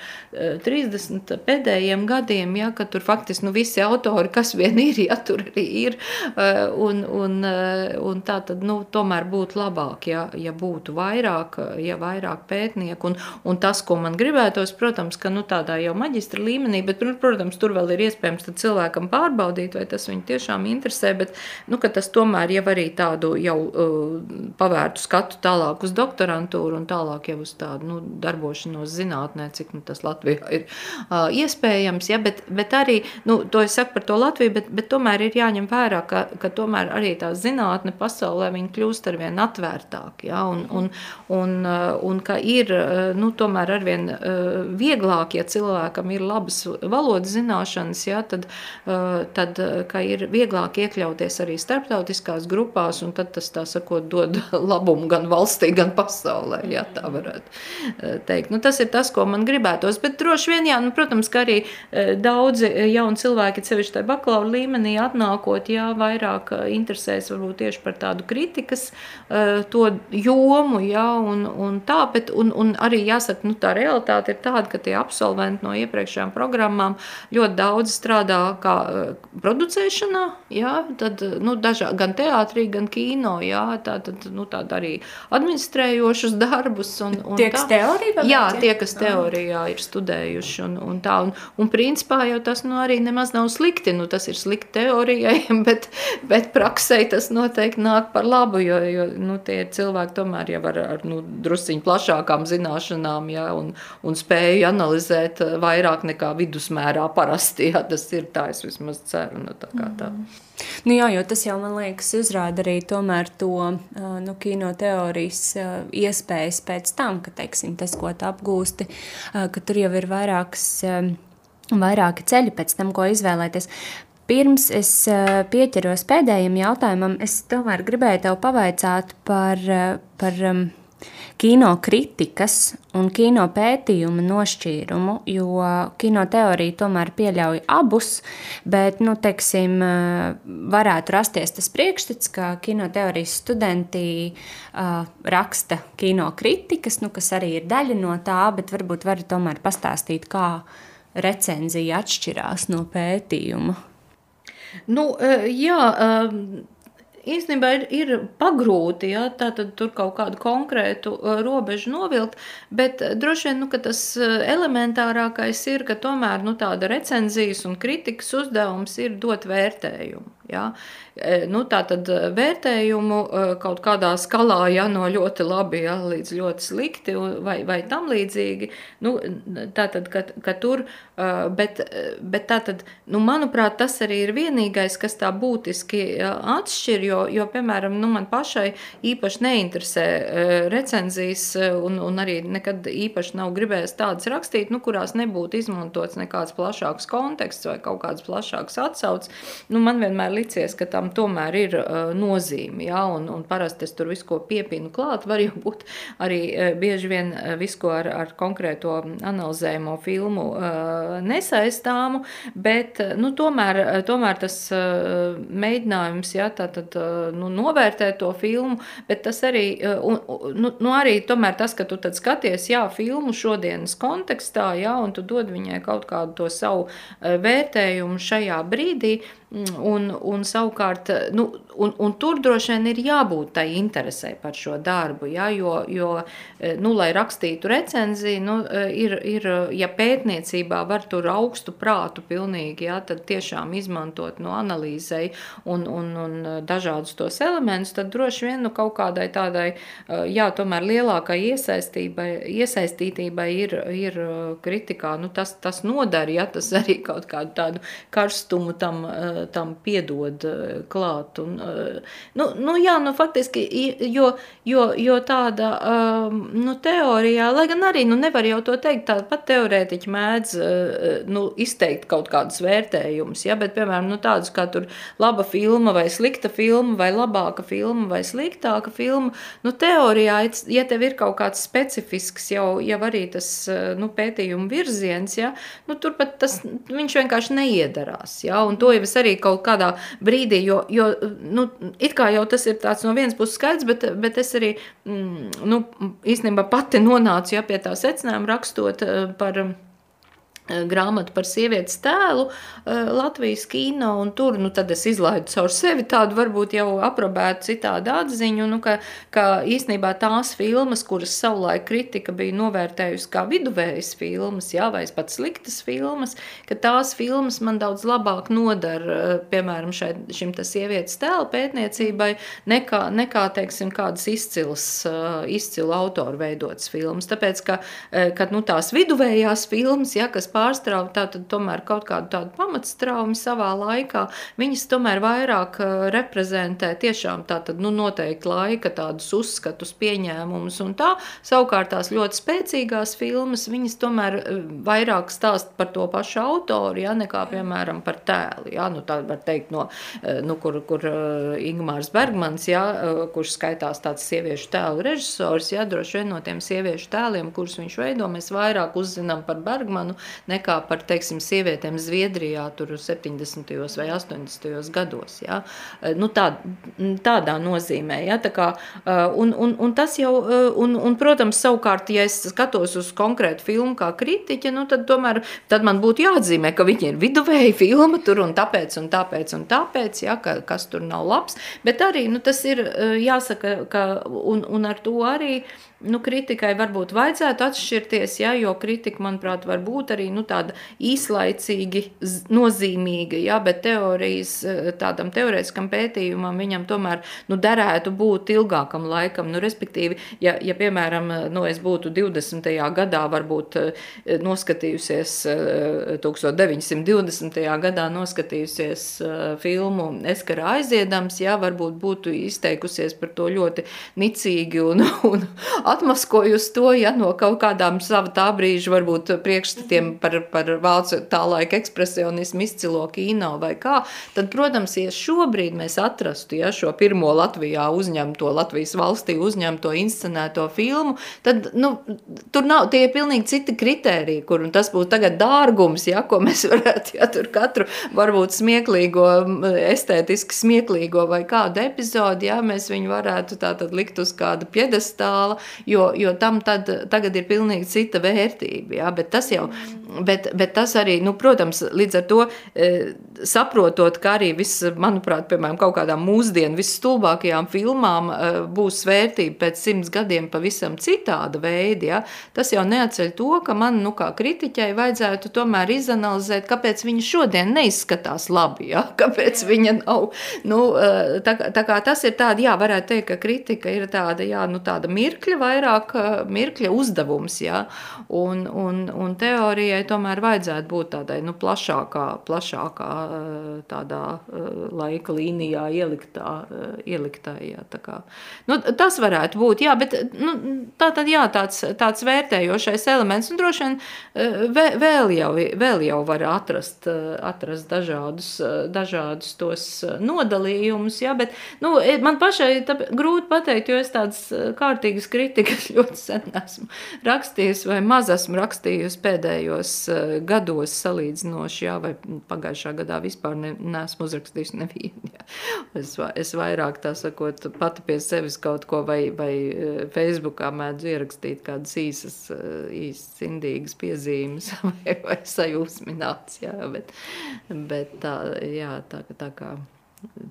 30 eh, pēdējiem gadiem, ja, ka tur faktiski nu, visi autori, kas vien ir, ja tur arī ir, eh, un, un, eh, un tā tad nu, tomēr būtu labāk, ja, ja būtu vairāk, ja vairāk pētnieku, un, un tas, ko man gribētos, protams, ka nu, tādā jau maģistra līmenī, bet, protams, tur vēl ir iespējams cilvēkam pārbaudīt, vai tas viņu tiešām interesē, bet, nu, ka tas tomēr tomēr jau arī tādu jau uh, pavērtu skatu tālāk uz doktorantūru un tālāk jau uz tādu nu, darbošanos zinātnē, cik nu, tas Latvijā ir uh, iespējams. Ja, bet, bet arī, nu, to es saku par to Latviju, bet, bet tomēr ir jāņem vērā, ka, ka tomēr arī tā zinātne pasaulē viņa kļūst arvien atvērtāk. Ja, un, un, un, uh, un ka ir nu, tomēr arvien vieglāk, ja cilvēkam ir labas valodas zināšanas, ja, tad, tad ka ir vieglāk iekļauties arī starptautiskās dažādās grupās, un tad tas, tā sakot, dod labumu gan valstī, gan pasaulē, ja tā varētu eh, teikt. Nu, tas ir tas, ko man gribētos, bet droši vien, jā, nu, protams, ka arī eh, daudzi jauni cilvēki, sevišķi tajā bakalaura līmenī atnākot, jā, vairāk eh, interesēs varbūt tieši par tādu kritikas to jomu, jā, un, un tā, bet, un, un arī jāsaka, nu, tā realitāte ir tāda, ka tie absolventi no iepriekšējām programmām ļoti daudz strādā kā producēšanā, jā, tad, nu, dažā, gan teātrī, gan kino. Jā, tā tad nu, arī administrējošus darbus. Un, un tie, kas teorijā jā, tie, kas teorijā ir studējuši. Un, un tā, un, un principā jau tas nu, arī nemaz nav slikti. Nu, tas ir slikti teorijai, bet, bet praksē tas noteikti nāk par labu, jo, jo nu, tie cilvēki tomēr jau ar, ar nu, drusciņu plašākām zināšanām jā, un, un spēju analizēt vairāk nekā vidusmērā parasti. Jā, tas ir tā, es vismaz ceru. Nu, tā kā tā. Mm. Nu jā, jo tas jau man liekas, uzrāda arī to nu, kino teorijas iespējas pēc tam, ka teiksim, tas, ko tu apgūsti, ka tur jau ir vairākas, vairāki ceļi pēc tam, ko izvēlēties. pirms es pieķeros pēdējiem jautājumam, es tomēr gribēju tev pavaicāt par, par kino kritikas un kino pētījuma nošķīrumu, jo kino teorija tomēr pieļauj abus, bet, nu, teiksim, varētu rasties tas priekšstats, ka kino teorijas studenti uh, raksta kino kritikas, nu, kas arī ir daļa no tā, bet varbūt var tomēr pastāstīt, kā recenzija atšķirās no pētījuma. Nu, jā, īstenībā ir, ir pagrūti, ja, tur kaut kādu konkrētu uh, robežu novilkt, bet uh, droši vien, nu, tas uh, elementārākais ir, ka tomēr, nu, tāda recenzijas un kritikas uzdevums ir dot vērtējumu. Ja? E, nu, tā tad e, vērtējumu e, kaut kādā skalā, ja no ļoti labi ja, līdz ļoti slikti vai, vai tam līdzīgi, nu, tā tad, ka, ka tur, bet, bet tā tad, nu, manuprāt, tas arī ir vienīgais, kas tā būtiski atšķir, jo, jo piemēram, nu, man pašai īpaši neinteresē recenzijas un, un arī nekad īpaši nav gribējis tādas rakstīt, nu, kurās nebūtu izmantots nekāds plašāks konteksts vai kaut kāds plašāks atsaucs. Nu, man vienmēr licies, ka tam tomēr ir uh, nozīme. Ja? Un, un parasti es tur visu ko piepinu klāt. Var jau būt arī uh, bieži vien uh, visu ko ar, ar konkrēto analizējumu filmu nesaistāmu, bet nu, tomēr, tomēr tas mēģinājums ja, tātad, uh, nu, novērtēt to filmu, bet tas arī, un, nu, nu, arī tomēr tas, ka tu skaties jā, filmu šodienas kontekstā, ja, un tu dod viņai kaut kādu to savu vērtējumu šajā brīdī, Un, un savukārt, nu, un, un tur droši vien ir jābūt tai interesē par šo darbu, ja, jo, jo nu, lai rakstītu recenziju, nu, ir, ir, ja pētniecībā var tur augstu prātu pilnīgi, ja, tad tiešām izmantot no nu, analīzei un, un, un dažādus tos elementus, tad droši vien nu, kaut kādai tādai, jā, tomēr lielākai iesaistītībai ir, ir kritikā, nu, tas, tas nodara, ja tas arī kaut kādu tādu karstumu tam tam piedod klāt. Un, nu, nu, jā, nu, faktiski, jo, jo, jo tāda ehm, nu, teorijā, lai gan arī nu, nevar jau to teikt, tāda pat teorētiķi mēdz eh, nu, izteikt kaut kādus vērtējumus, ja, bet, piemēram, nu, tādus kā tur laba filma vai slikta filma vai labāka filma vai sliktāka filma, nu, teorijā, ja tev ir kaut kāds specifisks jau, jau arī tas nu, pētījuma virziens, ja, nu, tur pat tas, viņš vienkārši neiedarās, ja, un to jau es arī kaut kādā brīdī, jo, jo nu, it kā jau tas ir tāds no vienas puses skaidrs, bet, bet es arī mm, nu, īstenībā pati nonācu ja, pie tā secinājuma rakstot eh, par Eh, grāmatu par sievietes tēlu eh, Latvijas kino, un tur nu, es izlaidu caur sevi tādu varbūt jau aprobētu citādu atziņu, nu, ka, ka īstenībā tās filmas, kuras savulaik kritika bija novērtējusi kā viduvējas filmas, jā, vai pat sliktas filmas, ka tās filmas man daudz labāk nodara, eh, piemēram, šai, šim tas sievietes tēlu pētniecībai, nekā, nekā teiksim, kādas izcils, izcilu autoru veidotas filmas. Tāpēc, ka, ka nu, tās viduvējās filmas, ja, kas pār pārstrauja tātad tomēr kaut kādu tādu pamatstraumu savā laikā, viņas tomēr vairāk eh, reprezentē tiešām tātad, nu, noteikti laika tādus uzskatus, pieņēmumus un tā. Savukārt tās ļoti spēcīgās filmas, viņas tomēr eh, vairāk stāst par to pašu autoru, ja, nekā, piemēram, par tēlu, ja, nu, tā var teikt, no, eh, nu, kur, kur Ingmārs Bergmans, ja, kurš skaitās tāds sieviešu tēlu režisors, ja, droši vien no tiem sieviešu tēliem, kurus viņš veido, mēs vairāk uzzinām par Bergmanu nekā par teiksim, sievietēm Zviedrijā 70. vai 80. gados. Ja? Nu, tā, tādā nozīmē. Ja? Tā kā, un, un, un tas jau, un, un, protams, savukārt, ja es skatos uz konkrētu filmu kā kritiķa, nu, tad, tomēr, tad man būtu jāatzīmē, ka viņa ir viduvēja filma tur un tāpēc un tāpēc un tāpēc, ja? ka, kas tur nav labs. Bet arī nu, tas ir jāsaka, ka, un, un ar to arī nu, kritikai varbūt vajadzētu atšķirties, ja, jo kritika, manuprāt, var būt arī nu, tāda īslaicīgi nozīmīga, ja, bet teorijas, eh, tādam teorētiskam pētījumam viņam tomēr nu, derētu būt ilgākam laikam. Nu, respektīvi, ja, ja piemēram, nu, es būtu 20. gadā varbūt eh, noskatījusies 1920. Eh, gadā noskatījusies filmu Eskara aiziedams, ja, varbūt būtu izteikusies par to ļoti nicīgi un, un atmaskoju uz to, ja no kaut kādām sava tā brīža varbūt priekšstatiem par, par vācu tā laika ekspresionismu izcilo kino vai kā, tad, protams, ja šobrīd mēs atrastu ja, šo pirmo Latvijā uzņemto, Latvijas valstī uzņemto inscenēto filmu, tad nu, tur nav tie pilnīgi citi kriteriji, kur tas būtu tagad dārgums, ja, ko mēs varētu, ja tur katru varbūt smieklīgo, estētiski smieklīgo vai kādu epizodi, ja, mēs viņu varētu tātad likt uz kāda piedestāla, jo, jo tam tad, tagad ir pilnīgi cita vērtība, ja, bet tas jau, bet, bet tas arī, nu, protams, līdz ar to e, saprotot, ka arī viss, manuprāt, piemēram, kaut kādām mūsdienu visstulbākajām filmām e, būs vērtība pēc simts gadiem pavisam citāda veida, ja, tas jau neatceļ to, ka man, nu, kā kritiķai vajadzētu tomēr izanalizēt, kāpēc viņa šodien neizskatās labi, ja, kāpēc viņa nav, nu, e, tā, tā kā tas ir tāda, jā, varētu teikt, ka kritika ir tāda, jā, nu, tāda mirkļa vairāk, mirkļa uzdevums, ja, un, un, un teorijai tomēr vajadzētu būt tādai, nu, plašākā, plašākā tādā laika līnijā ieliktā, ieliktā, jā, tā kā. Nu, tas varētu būt, jā, bet, nu, tā tad, jā, tāds, tāds vērtējošais elements, un droši vien vēl jau, vēl jau var atrast, atrast dažādus, dažādus tos nodalījumus, jā, bet, nu, man pašai grūti pateikt, jo es tādas kārtīgas kritikas ļoti sen esmu rakstījusi vai maz esmu rakstījusi pēdējos gados salīdzinoši, jā, vai pagājušā gadā vispār ne, neesmu uzrakstījusi nevienu. Jā. Es, es vairāk tā sakot pati pie sevis kaut ko vai, vai Facebookā mēdzu ierakstīt kādas īsas, īsas indīgas piezīmes vai, vai sajūsmināts, jā, bet, bet tā, jā, tā, tā kā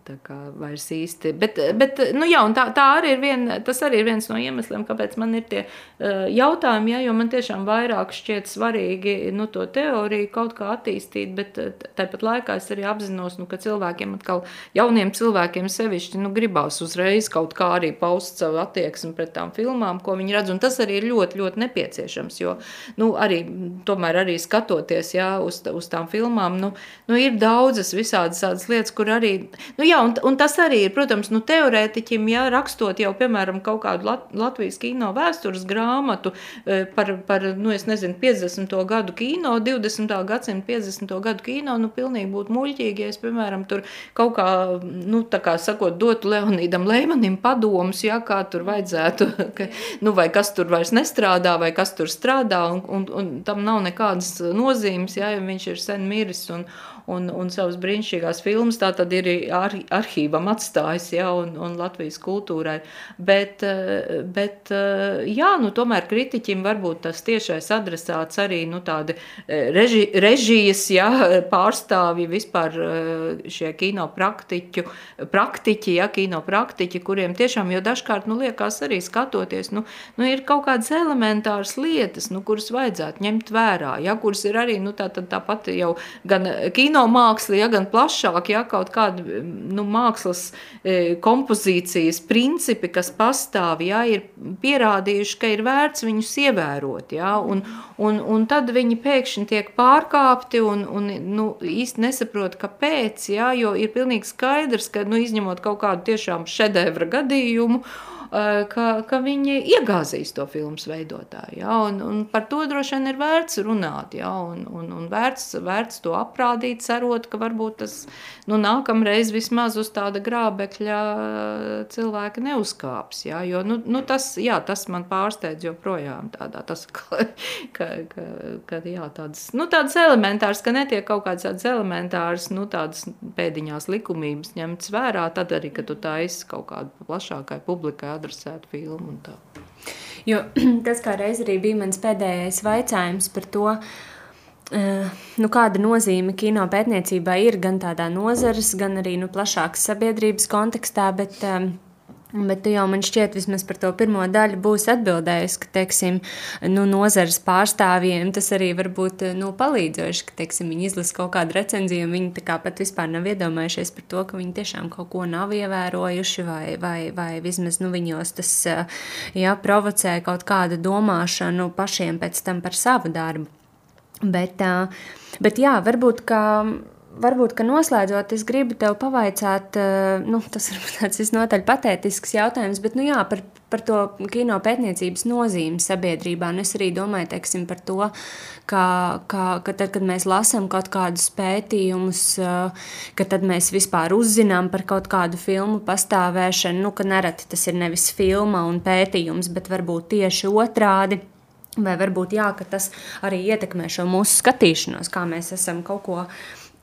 Tā kā vairs īsti. Bet, bet nu jā, tā, tā arī ir vien, tas arī ir viens no iemesliem, kāpēc man ir tie uh, jautājumi, ja, jo man tiešām vairāk šķiet svarīgi nu, to teoriju kaut kā attīstīt, bet tāpat laikā es arī apzinos, nu, ka cilvēkiem atkal, jauniem cilvēkiem sevišķi, nu, gribās uzreiz kaut kā arī paust savu attieksmi pret tām filmām, ko viņi redz, un tas arī ir ļoti, ļoti nepieciešams, jo, nu, arī, tomēr arī skatoties, jā, uz, uz tām filmām, nu, nu, ir daudzas visādas lietas, kur arī Nu, jā, un, un tas arī ir, protams, nu, teorētiķim, ja rakstot jau, piemēram, kaut kādu Lat Latvijas kino vēstures grāmatu e, par, par nu, nezinu, 50. gadu kino, 20. gadsimta 50. gadu kino, nu, pilnīgi būtu muļķīgi, ja es, piemēram, tur kaut kā, nu, tā kā sakot, dotu Leonīdam Leimanim padomus, ja, kā tur vajadzētu, ka, nu, vai kas tur vairs nestrādā, vai kas tur strādā, un, un, un tam nav nekādas nozīmes, ja, ja viņš ir sen miris, un, un, un savas brīnišķīgās filmas tā tad ir ar, arhīvam atstājis, ja, un, un Latvijas kultūrai. Bet, eh, bet eh, jā, nu tomēr kritiķim varbūt tas tiešais adresāts arī, nu tādi eh, reži, režijas, ja, pārstāvji vispār šie kino praktiķu, praktiķi, ja, kino praktiķi, kuriem tiešām, jo dažkārt, nu liekas arī skatoties, nu, nu ir kaut kādas elementāras lietas, nu, kuras vajadzētu ņemt vērā, ja, kuras ir arī, nu tā, tā, tā pati jau gan kino kinomāksla, ja gan plašāk, ja kaut kādi nu, mākslas e, kompozīcijas principi, kas pastāv, ja, ir pierādījuši, ka ir vērts viņus ievērot. Ja, un, un, un tad viņi pēkšņi tiek pārkāpti un, un nu, īsti nesaprot, kāpēc. Ja, jo ir pilnīgi skaidrs, ka nu, izņemot kaut kādu tiešām šedevra gadījumu, ka, ka viņi iegāzīs to filmu veidotāju. Ja, un, un par to droši vien ir vērts runāt, ja, un, un, un vērts, vērts to aprādīt, cerot, ka varbūt tas nu, nākamreiz vismaz uz tāda grābekļa cilvēka neuzkāps. Ja, jo, nu, nu, tas, jā, tas man pārsteidz joprojām tādā, tas, ka, ka, ka, ka jā, tādas, nu, tādas elementāras, ka netiek kaut kādas tādas elementāras, nu, tādas pēdiņās likumības ņemtas vērā, tad arī, ka tu taisi kaut kādu plašākai publikai adresētu filmu. Jo tas kā reiz arī bija mans pēdējais jautājums par to, uh, nu, kāda nozīme kino pētniecībai ir gan tādā nozares, gan arī nu, plašākas sabiedrības kontekstā. Bet, uh, Bet jau man šķiet, vismaz par to pirmo daļu būs atbildējis, ka, teiksim, nu, nozares pārstāvjiem tas arī var būt nu, palīdzoši, ka, teiksim, viņi izlasa kaut kādu recenziju, un viņi pat vispār nav iedomājušies par to, ka viņi tiešām kaut ko nav ievērojuši, vai, vai, vai vismaz, nu, viņos tas, jā, provocē kaut kādu domāšanu pašiem pēc tam par savu darbu. Bet, bet jā, varbūt, ka varbūt, ka noslēdzot, es gribu tev pavaicāt, nu, tas ir tāds visnotaļ patētisks jautājums, bet, nu jā, par, par to kino pētniecības nozīmi sabiedrībā. Un es arī domāju teiksim, par to, ka, ka, ka tad, kad mēs lasām kaut kādus pētījumus, ka tad mēs vispār uzzinām par kaut kādu filmu pastāvēšanu, nu, ka nereti tas ir nevis filma un pētījums, bet varbūt tieši otrādi. Vai varbūt jā, tas arī ietekmē šo mūsu skatīšanos, kā mēs esam kaut ko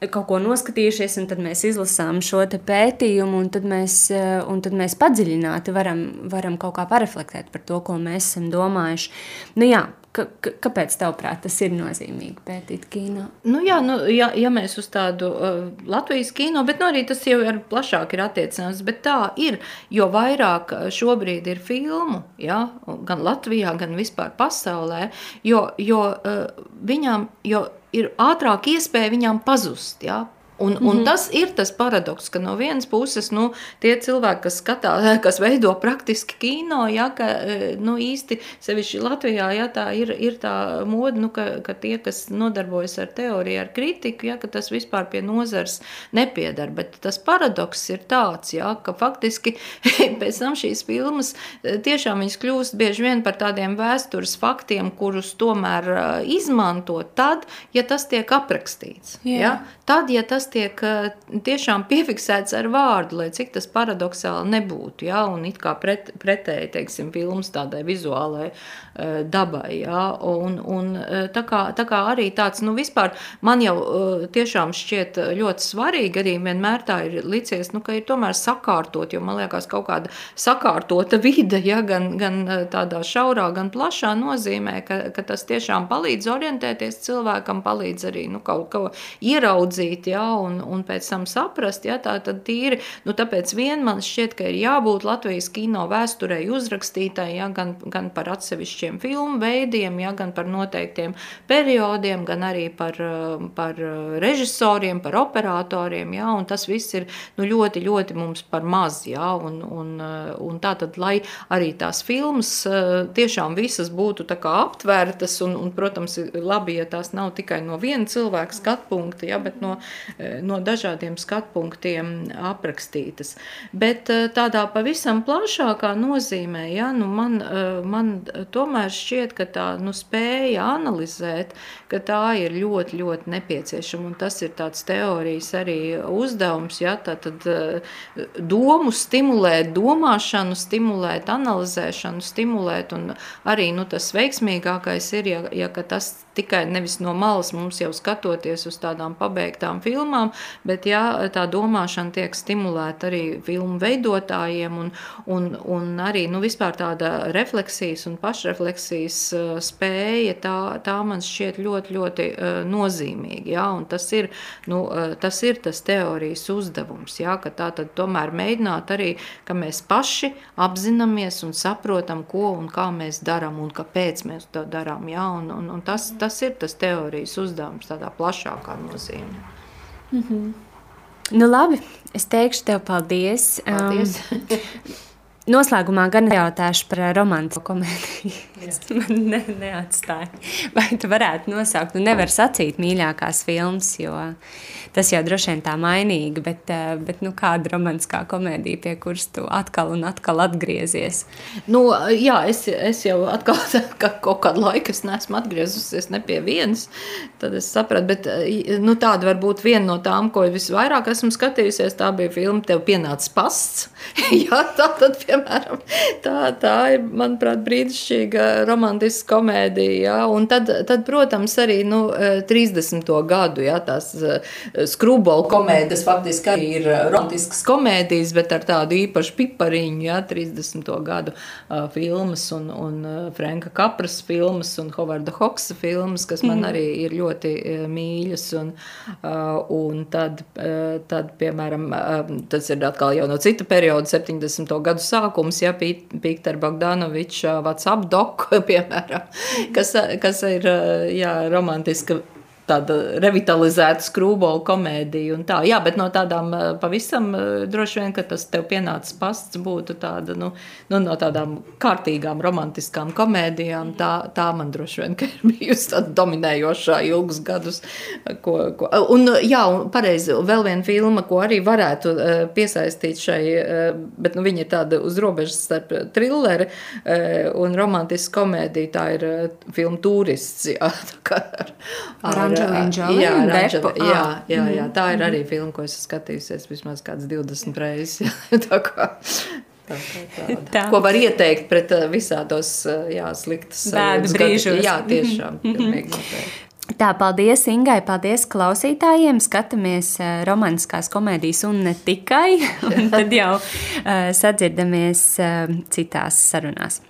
kaut ko noskatījušies, un tad mēs izlasām šo pētījumu, un tad mēs, eh, un tad mēs padziļināti varam, varam kaut kā pareflektēt par to, ko mēs esam domājuši. Nu, jā, Ka, kāpēc, tavuprāt, tas ir nozīmīgi pētīt kino? Nu, jā, nu, ja, ja mēs uz tādu uh, Latvijas kino, bet nu, arī tas jau ir plašāk ir attiecināms, bet tā ir, jo vairāk uh, šobrīd ir filmu, ja, gan Latvijā, gan vispār pasaulē, jo, jo uh, viņām, jo ir ātrāk iespēja viņām pazust. Ja? Un, mm -hmm. un mhm. tas ir tas paradoks, ka no vienas puses nu, tie cilvēki, kas skatās, kas veido praktiski kino, ja, ka e, nu, īsti sevišķi Latvijā ja, tā ir, ir tā moda, nu, ka, ka tie, kas nodarbojas ar teoriju, ar kritiku, ja, ka tas vispār pie nozars nepiedara. Bet tas paradoks ir tāds, ja, ka faktiski pēc tam šīs filmas e, tiešām viņas kļūst bieži vien par tādiem vēstures faktiem, kurus tomēr e, izmanto tad, ja tas tiek aprakstīts. Yeah. Ja? Tad, ja tas tiek eh, tiešām piefiksēts ar vārdu, lai cik tas paradoxāli nebūtu, ja, un it kā pret, pretēji, teiksim, filmas tādai vizuālai uh, dabai, ja, un, un eh, tā kā, tā kā arī tāds, nu vispār man jau tiešām šķiet ļoti svarīgi, arī vienmēr tā ir licies, nu, ka ir tomēr sakārtot, jo man liekas kaut kāda sakārtota vide, ja, gan, gan tādā šaurā, gan plašā nozīmē, ka, ka tas tiešām palīdz orientēties cilvēkam, palīdz arī, nu, kaut ko ieraudzīt, ja, un, un pēc tam saprast, ja tā tad tīri, nu tāpēc vien man šķiet, ka ir jābūt Latvijas kino vēsturei uzrakstītai, ja, gan, gan par atsevišķiem filmu veidiem, ja, gan par noteiktiem periodiem, gan arī par, par režisoriem, par operatoriem, ja, un tas viss ir nu, ļoti, ļoti mums par maz, ja, un, un, un tā tad, lai arī tās filmas tiešām visas būtu tā kā aptvērtas, un, un protams, labi, ja tās nav tikai no viena cilvēka skatpunkta, ja, bet no no dažādiem skatpunktiem aprakstītas. Bet eh, tādā pavisam plašākā nozīmē, ja, nu man, eh, man tomēr šķiet, ka tā nu, spēja analizēt, ka tā ir ļoti, ļoti nepieciešama. Un tas ir tāds teorijas arī uzdevums, ja, tātad eh, domu stimulēt, domāšanu stimulēt, analizēšanu stimulēt, un arī nu, tas veiksmīgākais ir, ja, ja tas tikai nevis no malas mums jau skatoties uz tādām pabeigtām filmām, bet jā, tā domāšana tiek stimulēta arī filmu veidotājiem un, un, un arī nu, vispār tāda refleksijas un pašrefleksijas spēja, tā, tā man šķiet ļoti, ļoti nozīmīga. Jā, un tas ir, nu, tas ir tas teorijas uzdevums, jā, ka tā tad tomēr mēģināt arī, ka mēs paši apzināmies un saprotam, ko un kā mēs darām un kāpēc mēs to darām. Jā, un, un, un tas, tas tas ir tas teorijas uzdevums tādā plašākā nozīmē. Mm -hmm. Nu, labi, es teikšu tev paldies. paldies. Um, Noslēgumā gan jautāšu par romantisku komēdiju. Man ne, neatstāja. Vai tu varētu nosaukt, nu nevar sacīt mīļākās filmas, jo tas jau droši vien tā mainīgi, bet, eh, bet nu, kāda romantiskā komēdija, pie kuras tu atkal un atkal atgriezies? Nu, jā, es, es jau atkal ka kaut kādu laiku es neesmu atgriezusies ne pie vienas, tad es sapratu, bet eh, nu, tāda varbūt viena no tām, ko visvairāk esmu skatījusies, tā bija filma Tev pienācis pasts. jā, tā tad, piemēram, tā, tā ir, manuprāt, brīnišķīga romantiska komēdija, jā, un tad, tad, protams, arī, nu, 30. Eh, gadu, jā, tās skrūbola komēdijas faktiski arī ir uh, romantiskas komēdijas, bet ar tādu īpašu pipariņu, ja 30. gadu uh, filmas un, un uh, Franka Kapras filmas un Hovarda Hoksa filmas, kas man mm. arī ir ļoti mīļas. Un, uh, un tad, uh, tad, piemēram, tas ir atkal jau no cita perioda, 70. gadu sākums, ja Pītera Bogdanoviča WhatsApp dok, piemēram, kas, kas ir jā, romantiska tāda revitalizēta skrūbola komēdija. Tā. Jā, bet no tādām pavisam droši vien, ka tas tev pienācis pasts būtu tāda, nu, nu, no tādām kārtīgām romantiskām komēdijām. Tā, tā man droši vien ir bijusi tāda dominējošā ilgus gadus. Ko, ko. Un, jā, un pareizi, vēl viena filma, ko arī varētu piesaistīt šai, bet nu, viņa ir tāda uz robežas starp trilleri un romantisku komēdiju. Tā ir filma Turists. Jā, ar, ar, ar Džoliju. Jā, Anģeli, jā, jā, jā, tā ir arī filma, ko esmu skatījusies vismaz kāds 20 reizes. tā kā, Tā, tā, tā. Ko var ieteikt pret visādos jā, sliktas bēdu brīžos? Jā, tiešām. Tā, paldies Ingai, paldies klausītājiem. Skatāmies romantiskās komēdijas un ne tikai. Un tad jau uh, sadzirdamies uh, citās sarunās.